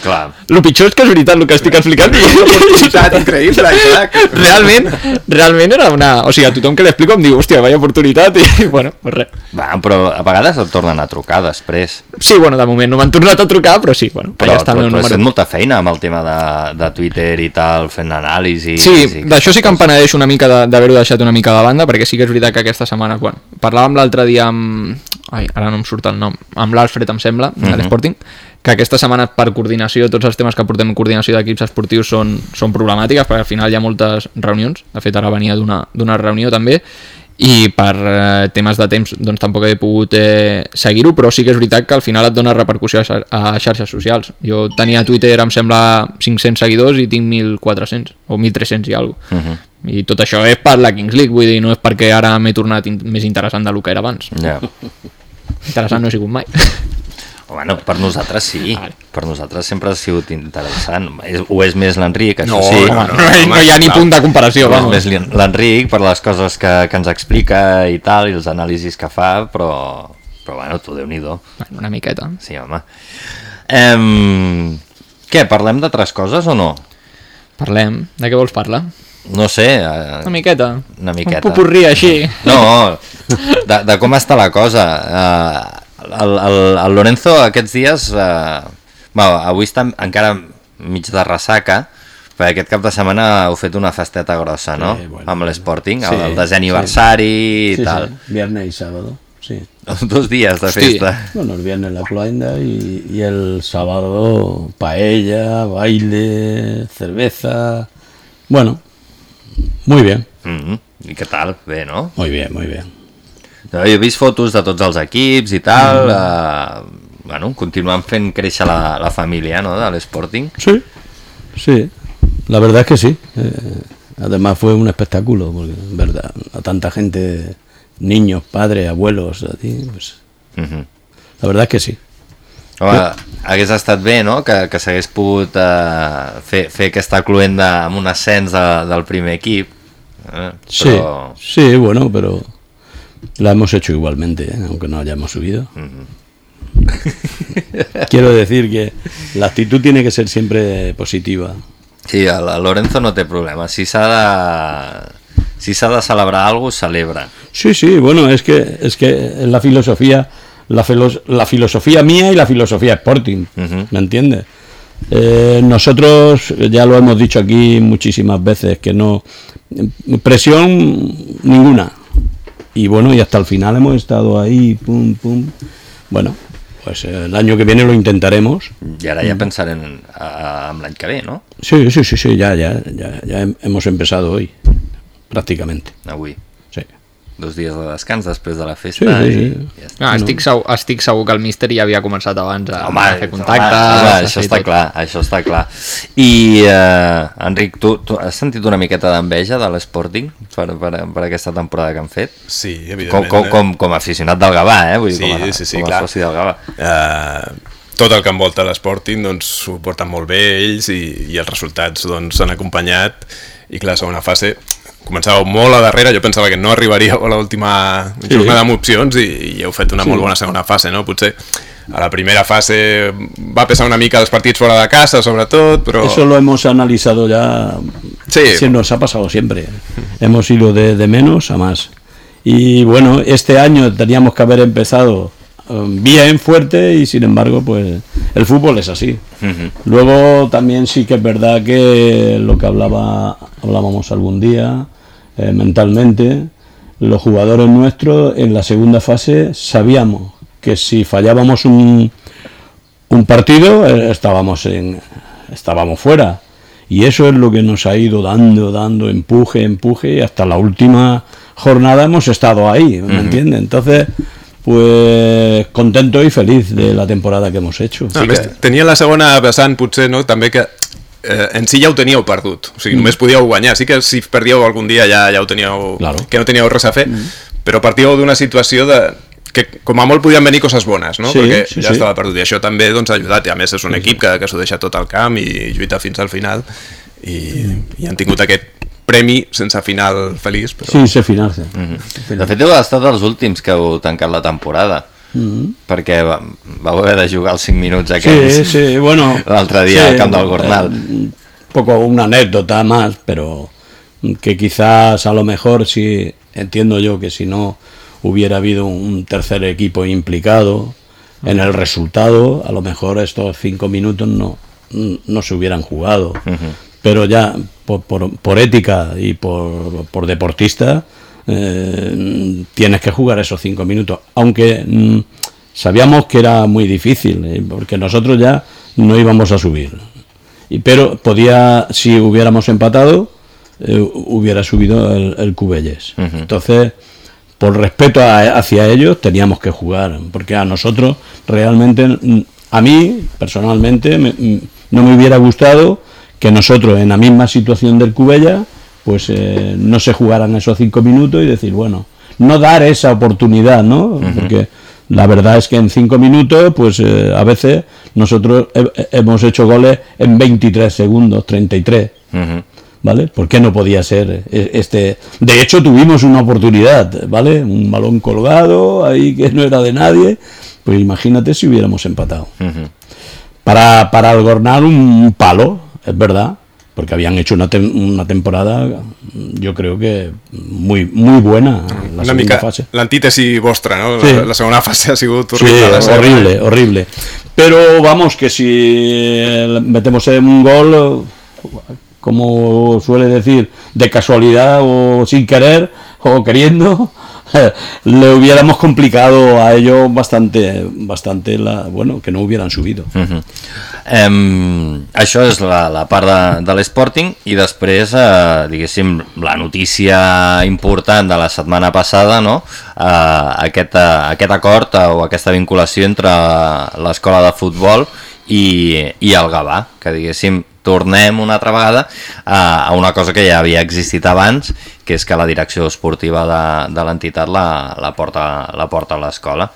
[SPEAKER 3] Clar.
[SPEAKER 8] El pitjor és que és veritat el que estic explicant.
[SPEAKER 7] oportunitat increïble, Isaac.
[SPEAKER 8] realment, realment era una... O sigui, a tothom que li explico em diu, hòstia, vaya oportunitat, i bueno, pues res.
[SPEAKER 3] Va, però a vegades et tornen a trucar després.
[SPEAKER 8] Sí, bueno, de moment no m'han tornat a trucar, però sí, bueno,
[SPEAKER 3] Però,
[SPEAKER 8] allà està el
[SPEAKER 3] però
[SPEAKER 8] meu
[SPEAKER 3] tu has
[SPEAKER 8] número.
[SPEAKER 3] fet molta feina amb el tema de, de Twitter i tal, fent anàlisi.
[SPEAKER 8] Sí, d'això sí que em penedeixo una mica de- d'haver-ho deixat una mica de banda, perquè sí que és veritat que aquesta setmana, bueno, parlàvem l'altre dia amb... Ai, ara no em surt el nom. Amb l'Alfred, em sembla, de
[SPEAKER 3] Mhm.
[SPEAKER 8] l'Sporting, que aquesta setmana per coordinació, tots els temes que portem en coordinació d'equips esportius són, són problemàtiques, perquè al final hi ha moltes reunions, de fet ara venia d'una reunió també, i per eh, temes de temps doncs tampoc he pogut eh, seguir-ho, però sí que és veritat que al final et dona repercussió a, xar- a xarxes socials. Jo tenia a Twitter, em sembla, 500 seguidors i tinc 1.400 o 1.300 i alguna cosa.
[SPEAKER 3] Mhm.
[SPEAKER 8] I tot això és per la Kings League, vull dir, no és perquè ara m'he tornat in més interessant del que era abans.
[SPEAKER 3] Ja.
[SPEAKER 8] Interessant no he sigut mai.
[SPEAKER 3] Bueno, per nosaltres sí. Per nosaltres sempre ha sigut interessant. És, ho és més l'Enric, això
[SPEAKER 8] No,
[SPEAKER 3] sí.
[SPEAKER 8] no, no, no, no hi ha ni punt de comparació,
[SPEAKER 3] Ho és més l'En- l'Enric per les coses que, que ens explica i tal, i els anàlisis que fa, però, però bueno, tu déu-n'hi-do.
[SPEAKER 8] Una miqueta.
[SPEAKER 3] Sí, home. Em... Què, parlem d'altres coses o no?
[SPEAKER 8] Parlem. De què vols parlar?
[SPEAKER 3] No sé. Eh,
[SPEAKER 8] Una miqueta.
[SPEAKER 3] Una miqueta.
[SPEAKER 8] Un popurrí així.
[SPEAKER 3] No, de, de com està la cosa. Uh, el, el, el Lorenzo aquests dies... Uh, bueno, avui està encara mig de ressaca, perquè aquest cap de setmana heu fet una festeta grossa, no?
[SPEAKER 5] Sí, bueno.
[SPEAKER 3] Amb l'Sporting,
[SPEAKER 5] Sí,
[SPEAKER 3] el, el desè aniversari
[SPEAKER 5] sí.
[SPEAKER 3] i
[SPEAKER 5] Sí,
[SPEAKER 3] tal.
[SPEAKER 5] sí, Viernes y sábado, sí.
[SPEAKER 3] Dos dies de festa.
[SPEAKER 5] Bueno, el viernes la cloenda y, y el sábado paella, baile, cerveza. Bueno, muy bien,
[SPEAKER 3] Mm -hmm. I què tal? Bé, no?
[SPEAKER 5] muy bien, muy bien.
[SPEAKER 3] Jo he vist fotos de tots els equips i tal, mm. uh, bueno, continuant fent créixer la, la família, no?, de l'Sporting.
[SPEAKER 5] Sí, sí, la verdad es que sí. Eh, además fue un espectáculo, porque en verdad, a tanta gente, niños, padres, abuelos, a ti, pues,
[SPEAKER 3] Mm -hmm.
[SPEAKER 5] la verdad es que sí.
[SPEAKER 3] Home, hagués estat bé, no?, que, que s'hagués pogut uh, fer, fer aquesta cluenda amb un ascens de, del primer equip. Eh?
[SPEAKER 5] Sí,
[SPEAKER 3] Però...
[SPEAKER 5] sí, bueno, pero la hemos hecho igualmente, ¿eh? aunque no hayamos subido. Quiero decir que la actitud tiene que ser siempre positiva.
[SPEAKER 3] Sí, el Lorenzo no té problema. Si s'ha de, si s'ha de celebrar cosa, celebra.
[SPEAKER 5] Sí, sí, bueno, es que es que la filosofía, la, filos- la filosofía mía y la filosofía Sporting. ¿me entiendes? Eh, nosotros ya lo hemos dicho aquí muchísimas veces que no presión ninguna, y bueno, y hasta el final hemos estado ahí, pum, pum. Bueno, pues el año que viene lo intentaremos.
[SPEAKER 3] I ara ja pensarem en, l'any que ve, no?
[SPEAKER 5] Sí, sí, sí, sí, ya, ya, ya, ya hem- hemos empezado hoy, prácticamente.
[SPEAKER 3] Avui.
[SPEAKER 5] Sí.
[SPEAKER 3] Dos dies de descans després de la
[SPEAKER 5] Sí,
[SPEAKER 3] festa.
[SPEAKER 5] sí,
[SPEAKER 3] i
[SPEAKER 5] sí.
[SPEAKER 3] Ja està.
[SPEAKER 8] No, estic, segur, estic segur que el míster ja havia començat abans a,
[SPEAKER 3] Home,
[SPEAKER 8] a fer contactes.
[SPEAKER 3] home, home, això està
[SPEAKER 8] tot.
[SPEAKER 3] clar, això està clar. I, eh, Enric, tu, tu has sentit una miqueta d'enveja de l'Sporting per, per, per aquesta temporada que han fet?
[SPEAKER 7] Sí,
[SPEAKER 3] Com,
[SPEAKER 7] evidentment.
[SPEAKER 3] com, com, com a aficionat del Gavà, eh? Vull dir,
[SPEAKER 7] Sí,
[SPEAKER 3] com a,
[SPEAKER 7] sí, sí,
[SPEAKER 3] com a
[SPEAKER 7] clar.
[SPEAKER 3] soci del Gavà.
[SPEAKER 7] Eh, tot el que envolta l'Sporting doncs, ho porten molt bé ells i, i els resultats doncs, s'han acompanyat i clar, la segona fase començàveu molt a darrere, jo pensava que no arribaríeu a l'última
[SPEAKER 5] Sí.
[SPEAKER 7] jornada amb opcions i, i heu fet una
[SPEAKER 5] Sí.
[SPEAKER 7] molt bona segona fase, no? Potser a la primera fase va pesar una mica els partits fora de casa, sobretot, però...
[SPEAKER 5] Eso lo hemos analizado ya.
[SPEAKER 7] Sí.
[SPEAKER 5] Nos ha pasado siempre. hemos ido de, de menos a más. Y bueno, este año teníamos que haber empezado bien fuerte y sin embargo, pues el fútbol es así. Luego también sí que es verdad que lo que hablaba hablábamos algún día eh, mentalmente, los jugadores nuestros en la segunda fase sabíamos que si fallábamos un, un partido eh, estábamos en estábamos fuera y eso es lo que nos ha ido dando dando empuje empuje y hasta la última jornada hemos estado ahí ¿me entiendes? entonces pues contento y feliz de la temporada que hemos hecho
[SPEAKER 7] No, a més, tenia la segona vessant, potser, no? també que eh, en si ja ho teníeu perdut, o sigui,
[SPEAKER 5] Mm.
[SPEAKER 7] només podíeu guanyar, sí que si perdíeu algun dia ja, ja ho teníeu,
[SPEAKER 5] Claro.
[SPEAKER 7] que no teníeu res a fer,
[SPEAKER 5] Mm.
[SPEAKER 7] però partíeu d'una situació de que com a molt podien venir coses bones, no?
[SPEAKER 5] Sí,
[SPEAKER 7] perquè
[SPEAKER 5] sí,
[SPEAKER 7] ja
[SPEAKER 5] sí.
[SPEAKER 7] estava perdut, i això també doncs, ha ajudat, i a més és un equip que, que s'ho deixa tot al camp i lluita fins al final, i, i han tingut aquest premi sense final feliç, però...
[SPEAKER 5] sí se finalza
[SPEAKER 3] De fet, heu estat els últims que heu tancat la temporada.
[SPEAKER 5] Mhm.
[SPEAKER 3] perquè va, vau haver de jugar els 5 minuts
[SPEAKER 5] Sí,
[SPEAKER 3] aquells
[SPEAKER 5] sí, bueno.
[SPEAKER 3] l'altre dia
[SPEAKER 5] sí,
[SPEAKER 3] al camp del Gornal.
[SPEAKER 5] eh, Un poco una anécdota más, pero que quizás a lo mejor si entiendo yo que si no hubiera habido un tercer equipo implicado en el resultado, a lo mejor estos cinco minutos no, no se hubieran jugado. Pero ya por, por, por ética y por, por deportista eh, tienes que jugar esos cinco minutos. Aunque mm, sabíamos que era muy difícil, eh, porque nosotros ya no íbamos a subir. Y, pero podía, si hubiéramos empatado, eh, hubiera subido el, el Cubelles. Entonces, por respeto a- hacia ellos, teníamos que jugar, porque a nosotros realmente, mm, a mí personalmente, me- mm, no me hubiera gustado que nosotros en la misma situación del Cubella, pues eh, no se jugaran esos cinco minutos y decir, bueno, no dar esa oportunidad, ¿no? Porque la verdad es que en cinco minutos, pues eh, a veces nosotros he- hemos hecho goles en 23 segundos, 33.
[SPEAKER 3] Ujú.
[SPEAKER 5] ¿Vale? ¿Por qué no podía ser eh, este? De hecho, tuvimos una oportunidad, ¿vale? Un balón colgado ahí que no era de nadie. Pues imagínate si hubiéramos empatado. Para, para el Gornal un palo, es verdad, porque habían hecho una, tem- una temporada, yo creo que muy muy buena la
[SPEAKER 7] una
[SPEAKER 5] segunda
[SPEAKER 7] mica
[SPEAKER 5] fase.
[SPEAKER 7] l'antítesi vostra, no?
[SPEAKER 5] Sí.
[SPEAKER 7] La, la segona fase ha sigut
[SPEAKER 5] Sí,
[SPEAKER 7] horrible. la
[SPEAKER 5] horrible. Pero vamos, que si metemos en un gol, como suele decir, de casualidad o sin querer o queriendo, le hubiéramos complicado a ellos bastante, bastante la, bueno, que no hubieran subido.
[SPEAKER 3] Mhm. Em, això és la, la part de, de l'Sporting i després, eh, diguéssim, la notícia important de la setmana passada, no? eh, aquest, eh, aquest acord eh, o aquesta vinculació entre l'escola de futbol i, i el Gavà, que diguéssim tornem una altra vegada a, a una cosa que ja havia existit abans, que és que la direcció esportiva de, de l'entitat la, la, porta, la porta a l'escola.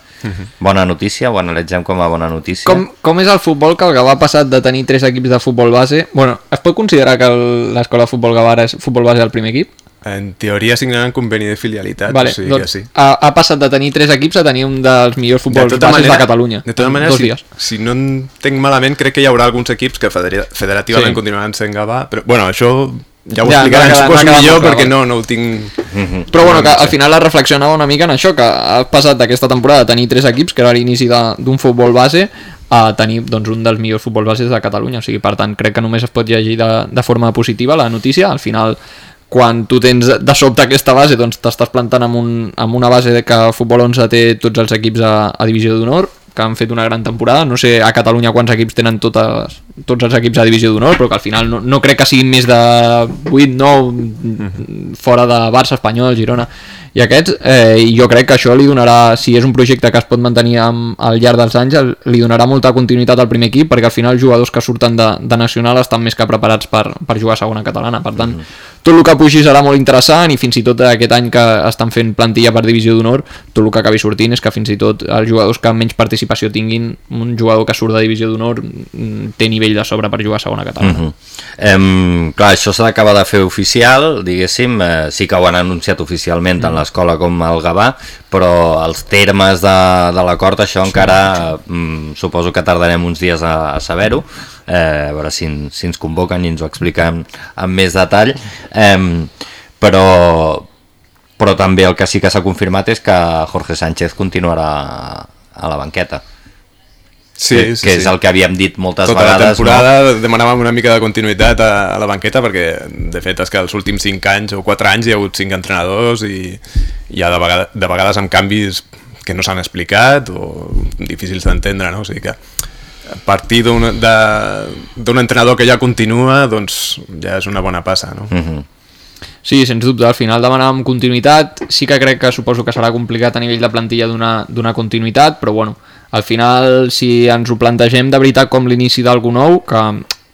[SPEAKER 3] Bona notícia, ho analitzem com a bona notícia.
[SPEAKER 8] Com, com és el futbol que el Gavà ha passat de tenir tres equips de futbol base? Bueno, es pot considerar que l'escola de futbol Gavà és futbol base del primer equip?
[SPEAKER 7] En teoria signaran conveni de filialitat,
[SPEAKER 8] Vale,
[SPEAKER 7] o sigui
[SPEAKER 8] doncs,
[SPEAKER 7] que sí.
[SPEAKER 8] ha, ha passat de tenir tres equips a tenir un dels millors futbols bases de Catalunya.
[SPEAKER 7] De tota manera,
[SPEAKER 8] dos
[SPEAKER 7] si,
[SPEAKER 8] dies.
[SPEAKER 7] si no entenc malament, crec que hi haurà alguns equips que federa- federativament
[SPEAKER 8] Sí.
[SPEAKER 7] continuaran sent Gavà, però bueno, això ja ho
[SPEAKER 8] Ja,
[SPEAKER 7] explicaran,
[SPEAKER 8] no
[SPEAKER 7] millor,
[SPEAKER 8] clar,
[SPEAKER 7] perquè no, no ho tinc...
[SPEAKER 8] Però bueno, que al final es reflexionava una mica en això, que ha passat d'aquesta temporada de tenir tres equips, que era l'inici de- d'un futbol base, a tenir doncs, un dels millors futbol bases de Catalunya. O sigui, per tant, crec que només es pot llegir de, de forma positiva la notícia. Al final, quan tu tens de sobte aquesta base doncs t'estàs plantant amb, un, amb una base de que Futbol 11 té tots els equips a, a divisió d'honor que han fet una gran temporada, no sé a Catalunya quants equips tenen totes, tots els equips a divisió d'honor, però que al final no, no crec que siguin més de 8, 9 fora de Barça, Espanyol, Girona i aquests, eh, jo crec que això li donarà, si és un projecte que es pot mantenir amb, al llarg dels anys, li donarà molta continuïtat al primer equip, perquè al final els jugadors que surten de, de Nacional estan més que preparats per, per jugar a segona catalana, per tant, mm -hmm. tot el que pugi serà molt interessant i fins i tot aquest any que estan fent plantilla per divisió d'honor, tot el que acabi sortint és que fins i tot els jugadors que menys participació tinguin, un jugador que surt de divisió d'honor mm, té nivell de sobre per jugar a segona catalana. Mm -hmm.
[SPEAKER 3] em, clar, això s'ha d'acabar de fer oficial, diguéssim, eh, sí que ho han anunciat oficialment mm -hmm. en l'escola com el Gavà, però els termes de, de l'acord això encara mm, suposo que tardarem uns dies a, a saber-ho. Eh, a veure si, si ens convoquen i ens ho expliquen amb més detall. Eh, però però també el que sí que s'ha confirmat és que Jorge Sánchez continuarà a la banqueta
[SPEAKER 7] Sí,
[SPEAKER 3] que,
[SPEAKER 7] sí,
[SPEAKER 3] que és
[SPEAKER 7] sí.
[SPEAKER 3] el que havíem dit moltes
[SPEAKER 7] Tota
[SPEAKER 3] vegades
[SPEAKER 7] la temporada
[SPEAKER 3] no?
[SPEAKER 7] demanàvem una mica de continuïtat a, a la banqueta perquè de fet és que els últims 5 anys o 4 anys hi ha hagut 5 entrenadors i hi ha de, vegades, de vegades amb canvis que no s'han explicat o difícils d'entendre, no? O sigui que a partir d'un d'un entrenador que ja continua doncs ja és una bona passa, no?
[SPEAKER 3] Mm -hmm.
[SPEAKER 8] Sí, sens dubte, al final demanàvem continuïtat, sí que crec que suposo que serà complicat a nivell de plantilla donar continuïtat, però bueno, al final si ens ho plantegem de veritat com l'inici d'algú nou, que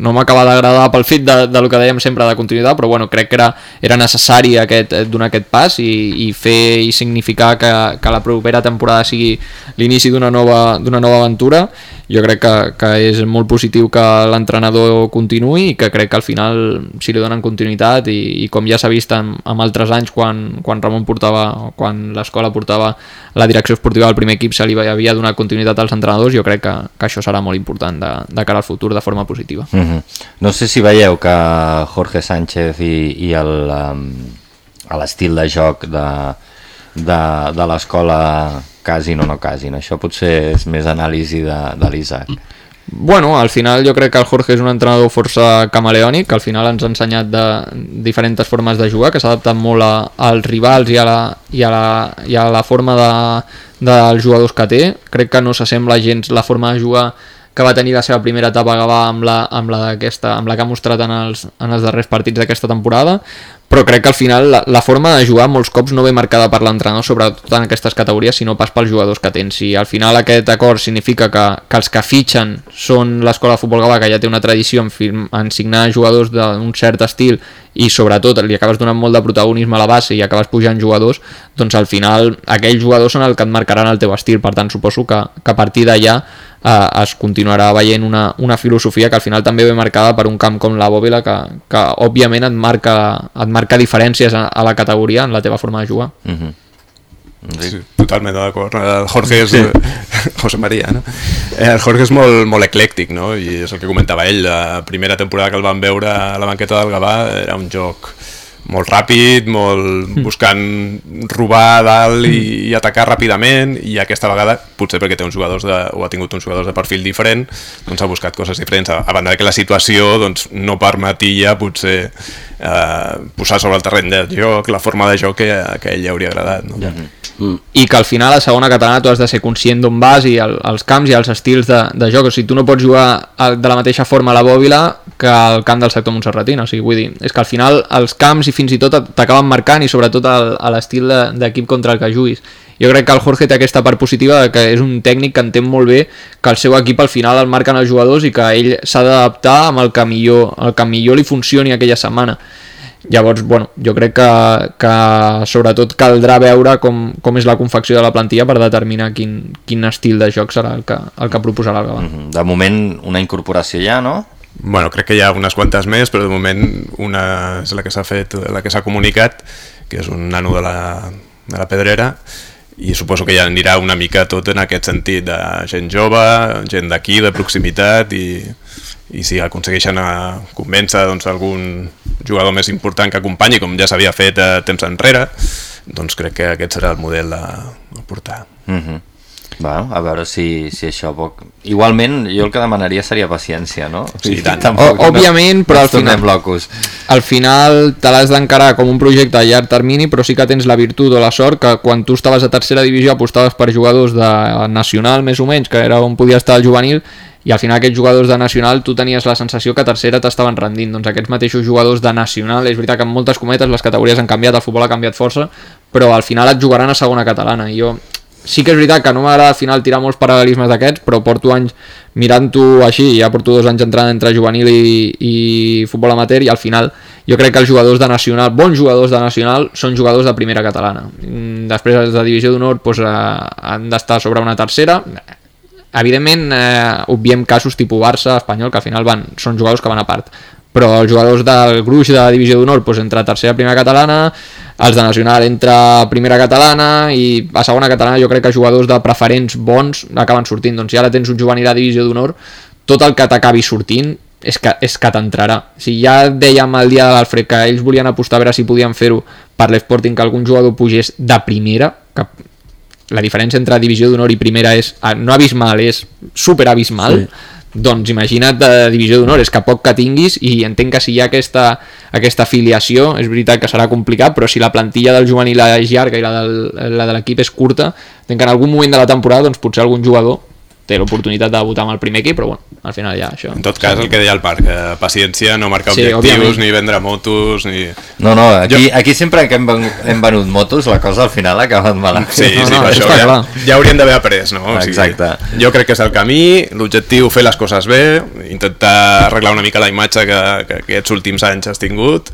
[SPEAKER 8] no m'acaba d'agradar pel fet de, de lo que dèiem sempre de continuïtat, però bueno, crec que era, era necessari aquest, eh, donar aquest pas i, i fer i significar que, que la propera temporada sigui l'inici d'una nova, nova aventura jo crec que, que és molt positiu que l'entrenador continuï i que crec que al final si li donen continuïtat i, i com ja s'ha vist en, en altres anys quan, quan Ramon portava quan l'escola portava la direcció esportiva del primer equip se li havia donat continuïtat als entrenadors jo crec que, que això serà molt important de, de cara al futur de forma positiva
[SPEAKER 3] mm -hmm. No sé si veieu que Jorge Sánchez i, i el, um, l'estil de joc de, de, de l'escola casin o no casin. Això potser és més anàlisi de, de l'Isaac.
[SPEAKER 8] Bueno, al final jo crec que el Jorge és un entrenador força camaleònic, que al final ens ha ensenyat de diferents formes de jugar, que s'ha adaptat molt a, als rivals i a la, i a la, i a la forma de, dels jugadors que té. Crec que no s'assembla gens la forma de jugar que va tenir la seva primera etapa a Gavà amb la, amb la, amb la que ha mostrat en els, en els darrers partits d'aquesta temporada, però crec que al final la, la forma de jugar molts cops no ve marcada per l'entrenador, sobretot en aquestes categories, sinó pas pels jugadors que tens. Si al final aquest acord significa que, que els que fitxen són l'escola de futbol Gavà, que ja té una tradició en, firm, en signar jugadors d'un cert estil i sobretot li acabes donant molt de protagonisme a la base i acabes pujant jugadors, doncs al final aquells jugadors són els que et marcaran el teu estil, per tant suposo que, que a partir d'allà eh, es continuarà veient una, una filosofia que al final també ve marcada per un camp com la Bòbila que, que òbviament et marca, et marca diferències a, a la categoria en la teva forma de jugar.
[SPEAKER 3] Mm -hmm.
[SPEAKER 7] Sí, totalment d'acord. El Jorge és... Sí. José María, no? El Jorge és molt, molt eclèctic, no? I és el que comentava ell, la primera temporada que el van veure a la banqueta del Gavà era un joc molt ràpid, molt buscant robar dalt i, i atacar ràpidament i aquesta vegada, potser perquè té uns jugadors de, o ha tingut uns jugadors de perfil diferent doncs ha buscat coses diferents, a, a banda que la situació doncs, no permetia potser eh, posar sobre el terreny de joc la forma de joc que, que a ell li hauria agradat no?
[SPEAKER 8] ja. Mm. i que al final a segona catalana tu has de ser conscient d'on vas i el, els camps i els estils de, de joc, o sigui, tu no pots jugar de la mateixa forma a la bòbila que al camp del sector Montserratina, o sigui, vull dir, és que al final els camps i fins i tot t'acaben marcant i sobretot l'estil d'equip contra el que juguis. Jo crec que el Jorge té aquesta part positiva de que és un tècnic que entén molt bé que el seu equip al final el marquen els jugadors i que ell s'ha d'adaptar amb el que, millor, el que millor li funcioni aquella setmana Llavors, bueno, jo crec que, que sobretot caldrà veure com, com és la confecció de la plantilla per determinar quin, quin estil de joc serà el que, el que proposarà el Gavà. Mm
[SPEAKER 3] -hmm. De moment, una incorporació ja, no?
[SPEAKER 7] Bueno, crec que hi ha unes quantes més, però de moment una és la que s'ha fet, la que s'ha comunicat, que és un nano de la, de la Pedrera, i suposo que ja anirà una mica tot en aquest sentit de gent jove, gent d'aquí, de proximitat i, i si aconsegueixen a convèncer doncs, algun jugador més important que acompanyi, com ja s'havia fet a temps enrere, doncs crec que aquest serà el model a, portar.
[SPEAKER 3] Mm -hmm. Va, a veure si, si això poc... Igualment, jo el que demanaria seria paciència, no?
[SPEAKER 7] Sí, i tant.
[SPEAKER 3] Tampoc
[SPEAKER 8] O- òbviament,
[SPEAKER 3] no,
[SPEAKER 8] però al final-
[SPEAKER 3] locos.
[SPEAKER 8] al final te l'has d'encarar com un projecte a llarg termini, però sí que tens la virtut o la sort que quan tu estaves a tercera divisió apostaves per jugadors de nacional, més o menys, que era on podia estar el juvenil, i al final aquests jugadors de nacional tu tenies la sensació que a tercera t'estaven rendint. Doncs aquests mateixos jugadors de nacional, és veritat que en moltes cometes les categories han canviat, el futbol ha canviat força, però al final et jugaran a segona catalana. I jo sí que és veritat que no m'agrada al final tirar molts paral·lelismes d'aquests, però porto anys mirant-ho així, ja porto dos anys entrant entre juvenil i, i futbol amateur i al final jo crec que els jugadors de nacional, bons jugadors de nacional, són jugadors de primera catalana. Mm, Després els de divisió d'honor doncs, eh, han d'estar sobre una tercera. Evidentment, eh, obviem casos tipus Barça, Espanyol, que al final van, són jugadors que van a part però els jugadors del gruix de divisió d'honor doncs, entre tercera i primera catalana els de nacional entre primera catalana i a segona catalana jo crec que jugadors de preferents bons acaben sortint doncs si ara tens un juvenil a divisió d'honor tot el que t'acabi sortint és que, és que t'entrarà. Si ja dèiem el dia de l'Alfred que ells volien apostar a veure si podien fer-ho per l'Sporting que algun jugador pugés de primera, que la diferència entre divisió d'honor i primera és ah, no abismal, és super abismal sí. Doncs imagina't de divisió d'honor és que poc que tinguis i entenc que si hi ha aquesta, aquesta afiliació és veritat que serà complicat però si la plantilla del juvenil és llarga i la, del, la de l'equip és curta entenc que en algun moment de la temporada doncs potser algun jugador té l'oportunitat de debutar amb el primer equip però bueno, al final ja això
[SPEAKER 7] En tot cas, el que deia el Parc, eh, paciència, no marcar
[SPEAKER 8] Sí,
[SPEAKER 7] objectius,
[SPEAKER 8] òbviament.
[SPEAKER 7] ni vendre motos, ni...
[SPEAKER 3] No, no, aquí,
[SPEAKER 7] Jo-
[SPEAKER 3] aquí sempre que hem, hem venut motos la cosa al final ha acabat malament.
[SPEAKER 7] Sí,
[SPEAKER 8] No,
[SPEAKER 7] sí,
[SPEAKER 8] no,
[SPEAKER 7] això ja,
[SPEAKER 8] clar.
[SPEAKER 7] ja haurien d'haver après, no? O sigui,
[SPEAKER 3] Exacte.
[SPEAKER 7] jo crec que és el camí, l'objectiu fer les coses bé, intentar arreglar una mica la imatge que, que aquests últims anys has tingut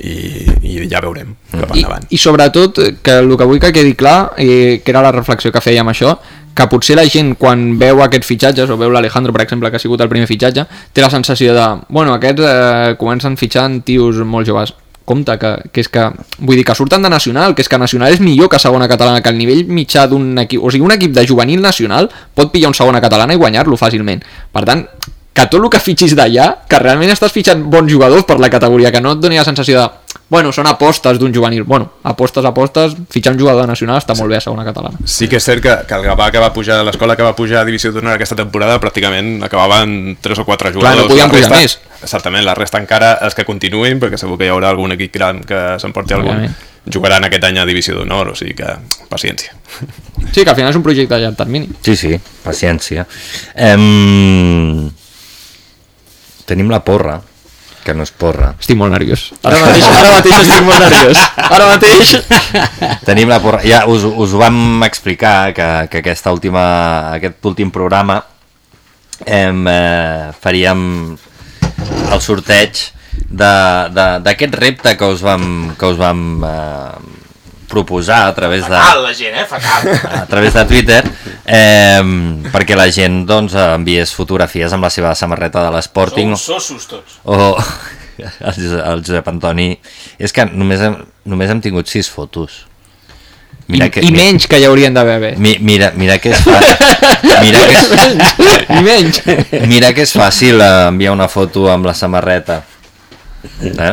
[SPEAKER 7] i, i ja veurem cap
[SPEAKER 8] I,
[SPEAKER 7] endavant.
[SPEAKER 8] i sobretot que el que vull que quedi clar eh, que era la reflexió que fèiem això que potser la gent quan veu aquests fitxatges o veu l'Alejandro per exemple que ha sigut el primer fitxatge té la sensació de bueno aquests eh, comencen fitxant tios molt joves compte que, que és que vull dir que surten de nacional que és que nacional és millor que segona catalana que el nivell mitjà d'un equip o sigui un equip de juvenil nacional pot pillar un segona catalana i guanyar-lo fàcilment. Per tant que tot el que fitxis d'allà, que realment estàs fitxant bons jugadors per la categoria, que no et doni la sensació de bueno, són apostes d'un juvenil bueno, apostes, apostes, fitxar un jugador nacional està molt bé a segona catalana
[SPEAKER 7] Sí que és cert que, que el Gavà que va pujar, l'escola que va pujar a Divisió d'Honor aquesta temporada pràcticament acabaven 3 o 4 jugadors.
[SPEAKER 8] no podien pujar
[SPEAKER 7] resta-
[SPEAKER 8] més.
[SPEAKER 7] Exactament, la resta encara els que continuïn, perquè segur que hi haurà algun equip gran que s'emporti algun, jugaran aquest any a Divisió d'Honor, o sigui que paciència.
[SPEAKER 8] sí, que al final és un projecte a llarg termini
[SPEAKER 3] Sí, sí, paciència. Em... Tenim la porra, que no és porra.
[SPEAKER 8] estic molt nerviós ara mateix, ara mateix estic molt nerviós ara mateix
[SPEAKER 3] Tenim la porra. Ja us, us ho vam explicar que, que aquesta última, aquest últim programa em, eh, faríem el sorteig de- de- d'aquest repte que us vam, que us vam eh, proposar a través de...
[SPEAKER 10] la gent, eh? Fa cal.
[SPEAKER 3] a través de Twitter eh, perquè la gent doncs, enviés fotografies amb la seva samarreta de l'Sporting
[SPEAKER 10] Sou sossos tots.
[SPEAKER 3] o el, Josep- el Josep Antoni és que només hem, només hem tingut sis fotos
[SPEAKER 8] I, i menys que hi haurien d'haver bé
[SPEAKER 3] mi, mira, mira que és fàcil mira que és,
[SPEAKER 8] i menys
[SPEAKER 3] mira que és fàcil eh, enviar una foto amb la samarreta eh?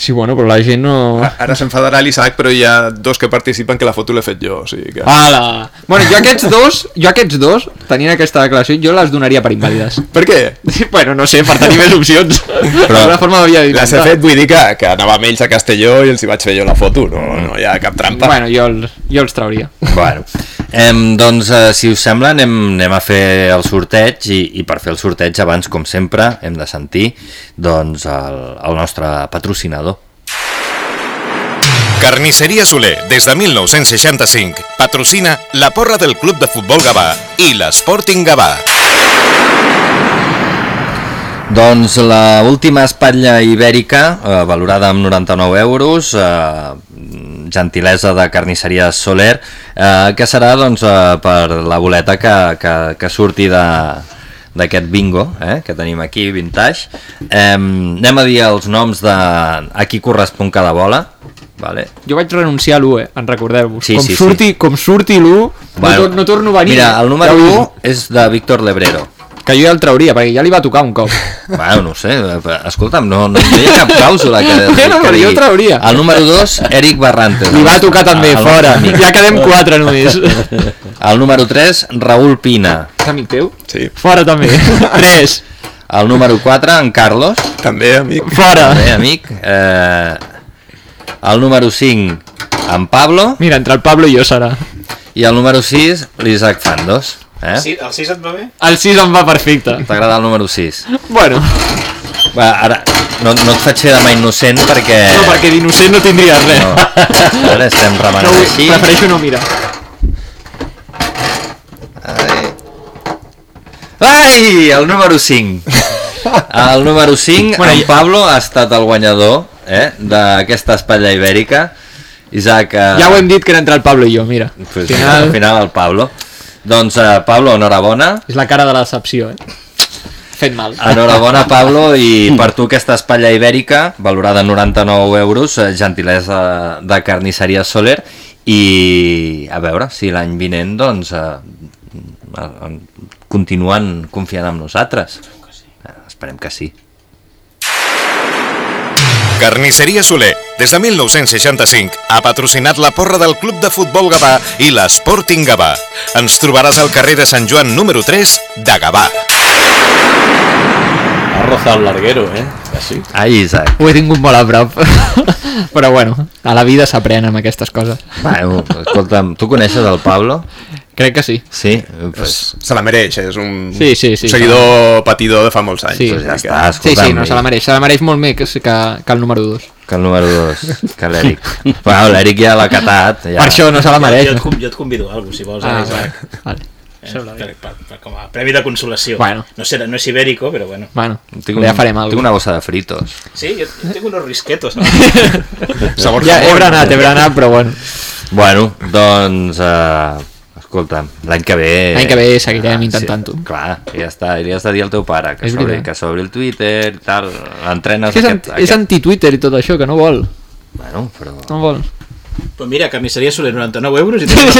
[SPEAKER 8] Sí, bueno, però la gent no
[SPEAKER 7] Ara s'enfadarà l'Isaac, però hi ha dos que participen que la foto l'he fet jo, o sigui que...
[SPEAKER 8] Ala! Bueno, jo aquests dos, jo aquests dos, tenint aquesta declaració, jo les donaria per invàlides.
[SPEAKER 7] Per què?
[SPEAKER 8] bueno, no sé, per tenir més opcions. Però d'alguna forma m'havia de
[SPEAKER 7] Les he fet, vull dir que, que anava amb ells a Castelló i els hi vaig fer jo la foto, no, no hi ha cap trampa.
[SPEAKER 8] Bueno, jo, els, jo els trauria.
[SPEAKER 3] Bueno, em, doncs eh, si us sembla anem, anem a fer el sorteig i, i per fer el sorteig abans com sempre hem de sentir doncs el, el nostre patrocinador
[SPEAKER 1] Carnisseria Soler, des de 1965, patrocina la porra del Club de Futbol Gavà i l'Sporting Gavà.
[SPEAKER 3] Doncs la última espatlla ibèrica, eh, valorada amb 99 euros, eh, gentilesa de carnisseria Soler, eh, que serà doncs, eh, per la boleta que, que, que surti de d'aquest bingo eh, que tenim aquí, vintage eh, anem a dir els noms de a qui correspon cada bola vale?
[SPEAKER 8] Jo vaig renunciar a l'1, eh? en recordeu-vos.
[SPEAKER 3] Sí,
[SPEAKER 8] com,
[SPEAKER 3] sí,
[SPEAKER 8] surti, com surti l'1, no,
[SPEAKER 3] Bueno,
[SPEAKER 8] tor no torno a venir.
[SPEAKER 3] Mira, el número
[SPEAKER 8] Ja ho
[SPEAKER 3] 1
[SPEAKER 8] dic.
[SPEAKER 3] és de Víctor Lebrero.
[SPEAKER 8] Que jo ja el trauria, perquè ja li va tocar un cop.
[SPEAKER 3] Bueno, no ho sé, eh, escolta'm, no, no hi ha cap clàusula que,
[SPEAKER 8] Bueno,
[SPEAKER 3] que
[SPEAKER 8] però jo el trauria.
[SPEAKER 3] El número 2, Eric Barrantes.
[SPEAKER 8] Li va tocar també,
[SPEAKER 3] El-
[SPEAKER 8] fora.
[SPEAKER 3] amic.
[SPEAKER 8] Ja quedem quatre només.
[SPEAKER 3] El número 3, Raül Pina.
[SPEAKER 8] És amic teu?
[SPEAKER 7] Sí.
[SPEAKER 8] Fora també. Tres.
[SPEAKER 3] El número 4, en Carlos.
[SPEAKER 7] També, amic.
[SPEAKER 8] Fora.
[SPEAKER 3] També, amic. Eh, el número 5, en Pablo.
[SPEAKER 8] Mira, entre el Pablo i jo serà.
[SPEAKER 3] I el número 6, l'Isaac Fandos. Eh?
[SPEAKER 10] Sí, el 6 et va bé?
[SPEAKER 8] El 6 em va perfecte.
[SPEAKER 3] T'agrada el número 6?
[SPEAKER 8] Bueno,
[SPEAKER 3] Va, ara, no, no et faig fer demà innocent perquè...
[SPEAKER 8] no, perquè d'innocent no tindries res.
[SPEAKER 3] No, ara estem
[SPEAKER 8] No,
[SPEAKER 3] remenant
[SPEAKER 8] vull-
[SPEAKER 3] així.
[SPEAKER 8] prefereixo no mirar.
[SPEAKER 3] Ai, el número 5. El número 5,
[SPEAKER 8] Bueno,
[SPEAKER 3] en Pablo ha estat el guanyador eh, d'aquesta espatlla ibèrica. Isaac... Eh,
[SPEAKER 8] Ja ho hem dit que era entre el Pablo i jo, mira.
[SPEAKER 3] Pues,
[SPEAKER 8] Al
[SPEAKER 3] al
[SPEAKER 8] final,
[SPEAKER 3] final el Pablo. Doncs eh, Pablo, enhorabona.
[SPEAKER 8] és la cara de la decepció, eh? Fet mal.
[SPEAKER 3] Enhorabona, Pablo, i per tu aquesta espatlla ibèrica, valorada en 99 euros, eh, gentilesa de carnisseria Soler, i a veure si l'any vinent, doncs, eh, eh, continuen confiant en nosaltres. Esperem que sí.
[SPEAKER 1] Carnisseria Soler, des de 1965, ha patrocinat la porra del Club de Futbol Gavà i l'Sporting Gavà. Ens trobaràs al carrer de Sant Joan número 3 de Gavà.
[SPEAKER 5] Ha rozado el larguero, ¿eh? Así.
[SPEAKER 3] Ai, Isaac.
[SPEAKER 8] Ho he tingut molt a prop. Però bueno, a la vida s'aprèn amb aquestes coses.
[SPEAKER 3] Bueno, escolta'm, tu coneixes el Pablo?
[SPEAKER 8] Crec que sí.
[SPEAKER 3] Sí? Pues,
[SPEAKER 7] Se la mereix, és un,
[SPEAKER 8] Sí, sí, sí,
[SPEAKER 7] un seguidor patidor de fa molts anys.
[SPEAKER 8] Sí.
[SPEAKER 3] pues ja està,
[SPEAKER 8] Sí, sí, no, se la mereix. Se la mereix molt més que, que, que el número 2.
[SPEAKER 3] Que el número 2, que l'Eric. bueno, l'Eric ja l'ha catat. Ja.
[SPEAKER 8] Per això no se la
[SPEAKER 10] Jo,
[SPEAKER 8] mereix.
[SPEAKER 10] jo, et, con- jo et convido a alguna si vols,
[SPEAKER 8] Ah,
[SPEAKER 10] Isaac.
[SPEAKER 8] vale.
[SPEAKER 10] Eh, per, per, per, com a premi de consolació.
[SPEAKER 8] Bueno.
[SPEAKER 10] No, serà, no és ibèrico, però bueno.
[SPEAKER 8] Bueno,
[SPEAKER 3] Tinc,
[SPEAKER 8] ja farem alguna
[SPEAKER 3] tinc una bossa de fritos.
[SPEAKER 10] Sí, jo, jo tinc unos risquetos.
[SPEAKER 7] Sabor
[SPEAKER 8] Ja he berenat, he berenat, però bueno.
[SPEAKER 3] Bueno, doncs... Uh, escolta'm, l'any que ve...
[SPEAKER 8] L'any que ve seguirem intentant-ho.
[SPEAKER 3] Sí, clar, ja està, li has de dir al teu pare que s'obri que s'obri el Twitter i tal, l'entrenes
[SPEAKER 8] És,
[SPEAKER 3] aquest...
[SPEAKER 8] anti, és anti-Twitter i tot això, que no vol.
[SPEAKER 3] Bueno, però...
[SPEAKER 8] No vol.
[SPEAKER 10] Pues mira, carnisseria Soler 99 euros i
[SPEAKER 8] Sí,
[SPEAKER 10] tens.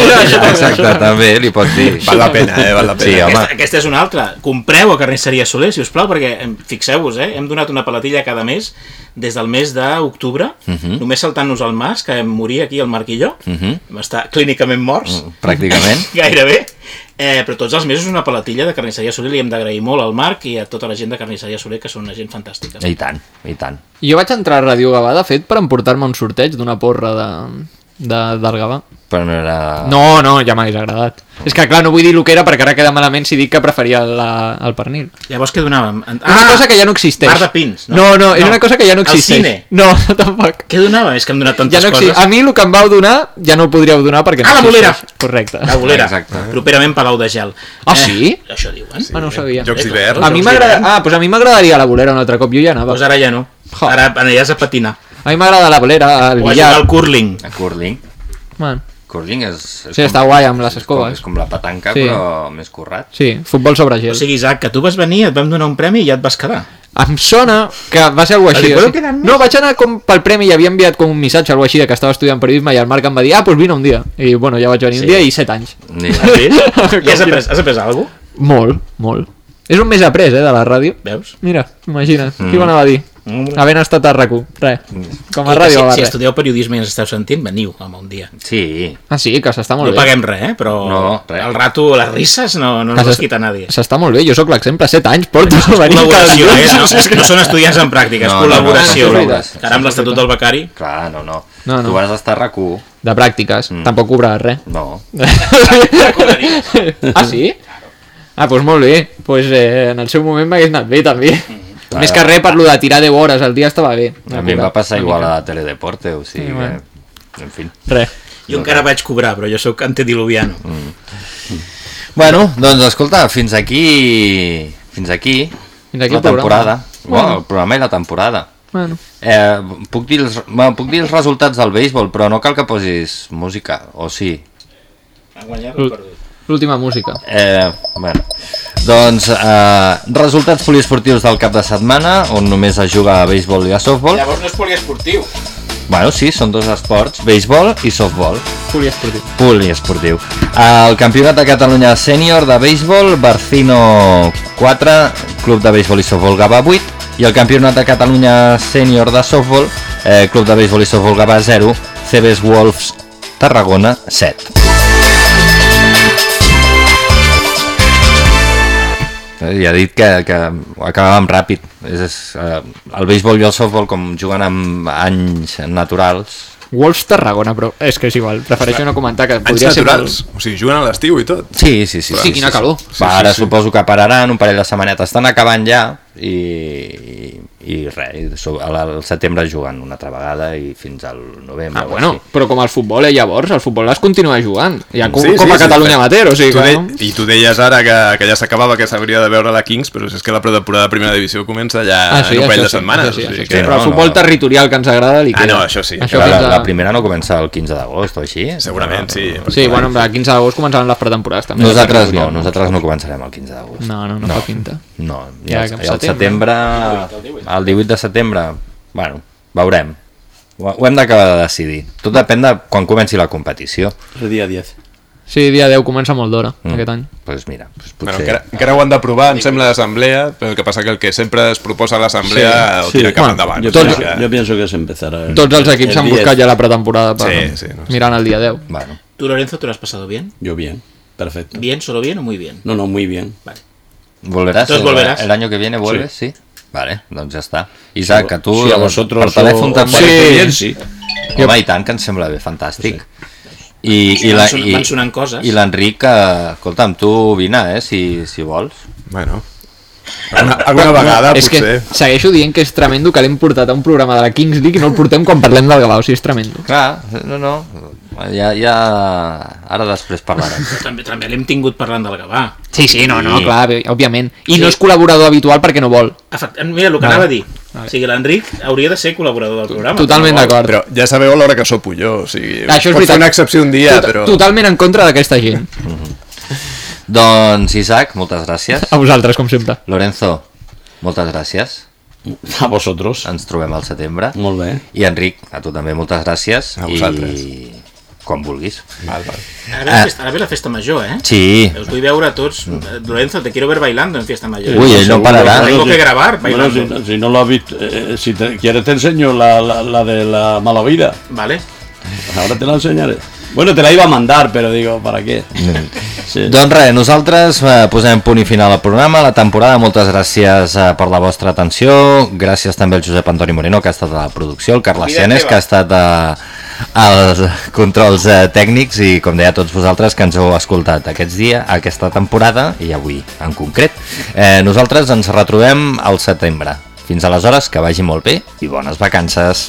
[SPEAKER 3] Exacte, també li pots dir.
[SPEAKER 7] Val la pena, eh? Val la pena.
[SPEAKER 3] Sí, home.
[SPEAKER 10] Aquesta, aquesta és una altra. Compreu a Carnisseria Soler, si us plau, perquè em- fixeu-vos, eh? hem donat una palatilla cada mes des del mes d'octubre,
[SPEAKER 3] Mhm.
[SPEAKER 10] només saltant-nos al març, que morir aquí al Marquilló,
[SPEAKER 3] Mhm.
[SPEAKER 10] vam estar clínicament morts,
[SPEAKER 3] Pràcticament.
[SPEAKER 10] gairebé, eh, però tots els mesos una palatilla de Carnisseria Soler, li hem d'agrair molt al Marc i a tota la gent de Carnisseria Soler, que són una gent fantàstica.
[SPEAKER 3] I tant, i tant.
[SPEAKER 8] Jo vaig entrar a Ràdio Gavà, de fet, per emportar-me un sorteig d'una porra de, de, del Gavà.
[SPEAKER 3] Però no era...
[SPEAKER 8] No, no, ja m'hagués agradat. És que, clar, no vull dir el que era perquè ara queda malament si dic que preferia la, el pernil.
[SPEAKER 10] Llavors què donàvem?
[SPEAKER 8] És una cosa que ja no existeix.
[SPEAKER 10] Bar de pins.
[SPEAKER 8] No, no, és una cosa que ja no existeix.
[SPEAKER 10] El cine.
[SPEAKER 8] No, tampoc.
[SPEAKER 10] Què donàvem? És que hem donat tantes
[SPEAKER 8] Ja no
[SPEAKER 10] coses.
[SPEAKER 8] A mi el que em vau donar ja no el podríeu donar perquè no
[SPEAKER 10] Ah, la bolera!
[SPEAKER 8] existeix. Correcte.
[SPEAKER 10] La bolera.
[SPEAKER 3] Exacte.
[SPEAKER 10] Properament Palau de Gel.
[SPEAKER 8] Ah, sí?
[SPEAKER 10] Eh, això diuen.
[SPEAKER 8] Ah, no ho sabia.
[SPEAKER 7] Jocs d'hivern.
[SPEAKER 8] A mi m'agrada... Ah, doncs a mi m'agradaria la bolera un altre cop, jo ja anava.
[SPEAKER 10] Doncs ara ja no.
[SPEAKER 8] Jo.
[SPEAKER 10] Ara aniràs a patinar.
[SPEAKER 8] A mi m'agrada la bolera, el
[SPEAKER 10] O a jugar
[SPEAKER 8] billar.
[SPEAKER 10] al curling.
[SPEAKER 3] A curling.
[SPEAKER 8] Man.
[SPEAKER 3] Curling és... és
[SPEAKER 8] Sí, està guai amb les
[SPEAKER 3] és com,
[SPEAKER 8] escoves.
[SPEAKER 3] és com la petanca,
[SPEAKER 8] Sí.
[SPEAKER 3] però més currat.
[SPEAKER 8] Sí, futbol sobre gel.
[SPEAKER 10] O sigui, Isaac, que tu vas venir, et vam donar un premi i ja et vas quedar.
[SPEAKER 8] Em sona que va ser alguna
[SPEAKER 10] Vas
[SPEAKER 8] així. o
[SPEAKER 10] "Puedo
[SPEAKER 8] sigui-
[SPEAKER 10] quedarme?"
[SPEAKER 8] No, vaig anar com pel premi i havia enviat com un missatge alguna així de que estava estudiant periodisme i el Marc em va dir, ah, doncs vine un dia. I bueno, ja vaig venir
[SPEAKER 10] Sí.
[SPEAKER 8] un dia i set anys.
[SPEAKER 3] Ni...
[SPEAKER 10] Has vist? I has après, has après alguna cosa?
[SPEAKER 8] Molt, molt. És un mes après, eh, de la ràdio.
[SPEAKER 10] Veus?
[SPEAKER 8] Mira, imagina't,
[SPEAKER 3] Mm.
[SPEAKER 8] qui ho anava a dir? Havent estat a RAC1, res. Com a
[SPEAKER 10] I
[SPEAKER 8] ràdio,
[SPEAKER 10] si,
[SPEAKER 8] va
[SPEAKER 10] si estudieu periodisme i ens esteu sentint, veniu home, un dia.
[SPEAKER 3] Sí,
[SPEAKER 8] Ah, sí, que s'està molt
[SPEAKER 10] No
[SPEAKER 8] bé.
[SPEAKER 10] paguem res, eh? però
[SPEAKER 3] No, res.
[SPEAKER 10] el rato, les risses, no, no ens les quita nadie.
[SPEAKER 8] S'està molt bé, jo sóc l'exemple, set anys, porto venint cada
[SPEAKER 10] Col·laboració, eh? No, és que no són estudiants en pràctica, és
[SPEAKER 3] No, no, no,
[SPEAKER 10] col·laboració.
[SPEAKER 8] és veritat.
[SPEAKER 10] Ara amb l'Estatut del Becari...
[SPEAKER 3] clar, no, no.
[SPEAKER 8] No, no.
[SPEAKER 3] Tu vas estar a RAC1,
[SPEAKER 8] De pràctiques,
[SPEAKER 3] Mm.
[SPEAKER 8] tampoc cobraràs res.
[SPEAKER 3] no.
[SPEAKER 8] ah, sí? Ah, doncs molt bé. Pues, eh, en el seu moment m'hagués anat bé, també.
[SPEAKER 3] Clar,
[SPEAKER 8] Més que res, per lo de tirar 10 hores al dia estava bé.
[SPEAKER 3] A mi em va passar
[SPEAKER 8] Una
[SPEAKER 3] igual
[SPEAKER 8] mica.
[SPEAKER 3] a Teledeporte, o sigui
[SPEAKER 8] Sí, bueno.
[SPEAKER 3] que... En fi.
[SPEAKER 8] Res.
[SPEAKER 10] Jo encara vaig cobrar, però jo sóc antediluviano.
[SPEAKER 3] Bueno, doncs escolta, fins aquí... Fins aquí...
[SPEAKER 8] Fins aquí
[SPEAKER 3] la
[SPEAKER 8] el programa.
[SPEAKER 3] temporada. Bueno.
[SPEAKER 8] Bueno.
[SPEAKER 3] el programa i la temporada.
[SPEAKER 8] Bueno.
[SPEAKER 3] Eh, puc, dir els, bueno, puc dir els resultats del béisbol, però no cal que posis música, o sí?
[SPEAKER 10] Ha guanyat o perdut?
[SPEAKER 8] L'última música.
[SPEAKER 3] Eh, bueno. Doncs, eh, resultats poliesportius del cap de setmana, on només es juga a béisbol i a softball.
[SPEAKER 10] Llavors no és poliesportiu.
[SPEAKER 3] Bueno, sí, són dos esports, béisbol i softball.
[SPEAKER 8] Poliesportiu.
[SPEAKER 3] Poliesportiu. El campionat de Catalunya sènior de béisbol, Barcino 4, Club de Béisbol i Softball Gavà 8 i el Campionat de Catalunya Sènior de Softball, eh, Club de Béisbol i Softball Gavà 0, CBS Wolves Tarragona 7. Eh, Ja he dit que, que acabàvem ràpid. És, és, eh, el béisbol i el softball, com juguen amb anys naturals,
[SPEAKER 8] Wolves Tarragona, però és que és igual, prefereixo no comentar que
[SPEAKER 7] Anys
[SPEAKER 8] podria ser...
[SPEAKER 7] naturals. O sigui, juguen a l'estiu i tot.
[SPEAKER 3] Sí, sí, sí.
[SPEAKER 8] Sí, quina calor.
[SPEAKER 3] Sí, Va, ara suposo que pararan un parell de setmanetes. Estan acabant ja i, i, i res, al setembre juguen una altra vegada i fins al novembre.
[SPEAKER 8] Ah,
[SPEAKER 3] o
[SPEAKER 8] bueno,
[SPEAKER 3] així.
[SPEAKER 8] però com el futbol, eh, llavors, el futbol es continua jugant. Ha com,
[SPEAKER 7] Sí,
[SPEAKER 8] com
[SPEAKER 7] sí,
[SPEAKER 8] a
[SPEAKER 7] sí,
[SPEAKER 8] Catalunya
[SPEAKER 7] fet,
[SPEAKER 8] amateur, o sigui
[SPEAKER 7] tu
[SPEAKER 8] que...
[SPEAKER 7] de... I tu deies ara que, que ja s'acabava, que s'hauria de veure la Kings, però és que la pretemporada de primera divisió comença ja
[SPEAKER 8] Ah, sí,
[SPEAKER 7] en un parell de
[SPEAKER 8] sí,
[SPEAKER 7] setmanes.
[SPEAKER 8] això sí,
[SPEAKER 7] o sigui
[SPEAKER 8] sí.
[SPEAKER 7] que-
[SPEAKER 8] Però el futbol territorial que ens agrada li
[SPEAKER 7] Ah,
[SPEAKER 8] queda.
[SPEAKER 7] no, això sí.
[SPEAKER 8] Això
[SPEAKER 3] la,
[SPEAKER 8] a...
[SPEAKER 3] la primera no comença el 15 d'agost o així?
[SPEAKER 7] Segurament, sí.
[SPEAKER 8] Sí, bueno, el 15 d'agost començaran les pretemporades també.
[SPEAKER 3] Nosaltres no, nosaltres no començarem el 15 d'agost.
[SPEAKER 8] No, no, no, fa pinta.
[SPEAKER 3] No,
[SPEAKER 8] Ja
[SPEAKER 3] ja,
[SPEAKER 8] que
[SPEAKER 3] ja, el setembre, el 18 de setembre, bueno, veurem. Ho, ho hem d'acabar de decidir. Tot depèn de quan comenci la competició.
[SPEAKER 5] El dia 10.
[SPEAKER 8] Sí, dia 10 comença molt d'hora,
[SPEAKER 3] Mm.
[SPEAKER 8] aquest any.
[SPEAKER 3] Doncs pues mira, pues
[SPEAKER 7] Bueno,
[SPEAKER 3] potser...
[SPEAKER 7] encara, encara ho han d'aprovar, em sembla, l'assemblea, però el que passa que el que sempre es proposa a l'assemblea ho tira cap
[SPEAKER 8] Bueno,
[SPEAKER 7] endavant.
[SPEAKER 5] Yo,
[SPEAKER 7] o sigui
[SPEAKER 5] pienso,
[SPEAKER 7] que-
[SPEAKER 5] yo pienso que se empezará. el-
[SPEAKER 8] Tots els equips
[SPEAKER 5] el
[SPEAKER 8] han
[SPEAKER 5] 10.
[SPEAKER 8] buscat ja la pretemporada per
[SPEAKER 7] Sí, sí, no sé.
[SPEAKER 8] mirant el dia 10.
[SPEAKER 3] Bueno,
[SPEAKER 10] ¿Tú, Lorenzo, te lo has pasado bien?
[SPEAKER 5] Yo bien, perfecto.
[SPEAKER 10] ¿Bien, solo bien o muy bien?
[SPEAKER 5] No, no, muy bien.
[SPEAKER 10] Vale.
[SPEAKER 3] ¿Volverás?
[SPEAKER 10] Entonces
[SPEAKER 3] el,
[SPEAKER 10] volverás.
[SPEAKER 3] el año que viene vuelves? Sí. Vale, doncs ja està. Isaac, que tu
[SPEAKER 5] Si a vosotros
[SPEAKER 3] per telèfon també...
[SPEAKER 5] parece bien, sí.
[SPEAKER 3] Home, i tant, que ens sembla bé, fantàstic. I, i, la,
[SPEAKER 10] son-
[SPEAKER 3] i,
[SPEAKER 10] van sonant coses.
[SPEAKER 3] I l'Enric, eh, escolta'm, tu vine, eh, si, si vols.
[SPEAKER 7] Bueno, alguna, alguna vegada
[SPEAKER 8] és
[SPEAKER 7] potser...
[SPEAKER 8] que segueixo dient que és tremendo que l'hem portat a un programa de la Kings League i no el portem quan parlem del Gavà, o sigui, és tremendo.
[SPEAKER 3] Clar, no, no, ja, ja... Ara després parlarem.
[SPEAKER 10] També, també l'hem tingut parlant del Gavà.
[SPEAKER 8] Sí, sí, no, no,
[SPEAKER 3] Sí.
[SPEAKER 8] clar, bé, òbviament. I
[SPEAKER 10] Sí.
[SPEAKER 8] no és col·laborador habitual perquè no vol.
[SPEAKER 10] Efect- Mira, el que
[SPEAKER 8] Vale.
[SPEAKER 10] anava a dir.
[SPEAKER 8] Vale.
[SPEAKER 10] O sigui, l'Enric hauria de ser col·laborador del programa.
[SPEAKER 8] Totalment
[SPEAKER 10] no
[SPEAKER 8] d'acord.
[SPEAKER 7] Però ja sabeu l'hora que sopo jo, o sigui...
[SPEAKER 8] Això és
[SPEAKER 7] pot fer
[SPEAKER 8] veritat.
[SPEAKER 7] una excepció un dia,
[SPEAKER 8] Tot-
[SPEAKER 7] però...
[SPEAKER 8] Totalment en contra d'aquesta gent.
[SPEAKER 3] Doncs, Isaac, moltes gràcies.
[SPEAKER 8] A vosaltres, com sempre.
[SPEAKER 3] Lorenzo, moltes gràcies.
[SPEAKER 5] A vosotros.
[SPEAKER 3] Ens trobem al setembre.
[SPEAKER 5] Molt bé.
[SPEAKER 3] I Enric, a tu també moltes gràcies.
[SPEAKER 7] A vosaltres.
[SPEAKER 3] I quan vulguis.
[SPEAKER 7] Val, val.
[SPEAKER 10] Ara la festa, ara ve la festa major, eh?
[SPEAKER 3] Sí.
[SPEAKER 10] Us vull veure a tots. Eh, Lorenzo, te quiero ver bailando en fiesta mayor.
[SPEAKER 3] Uy, él no parará.
[SPEAKER 10] Tengo que grabar
[SPEAKER 5] bueno,
[SPEAKER 10] bailando.
[SPEAKER 5] si, si no lo has visto, eh, si te, quieres te enseño la, la, la de la mala vida.
[SPEAKER 10] Vale.
[SPEAKER 5] Ahora te la enseñaré. Bueno, te la iba a mandar, pero digo, ¿para qué? Sí.
[SPEAKER 3] Doncs res, nosaltres eh, posem punt i final al programa, a la temporada. Moltes gràcies eh, per la vostra atenció. Gràcies també al Josep Antoni Moreno, que ha estat a la producció, el Carles
[SPEAKER 10] teva.
[SPEAKER 3] que ha estat a, als controls eh, tècnics i, com deia, a tots vosaltres que ens heu escoltat aquests dies, aquesta temporada i avui en concret. Eh, nosaltres ens retrobem al setembre. Fins aleshores, que vagi molt bé i bones vacances.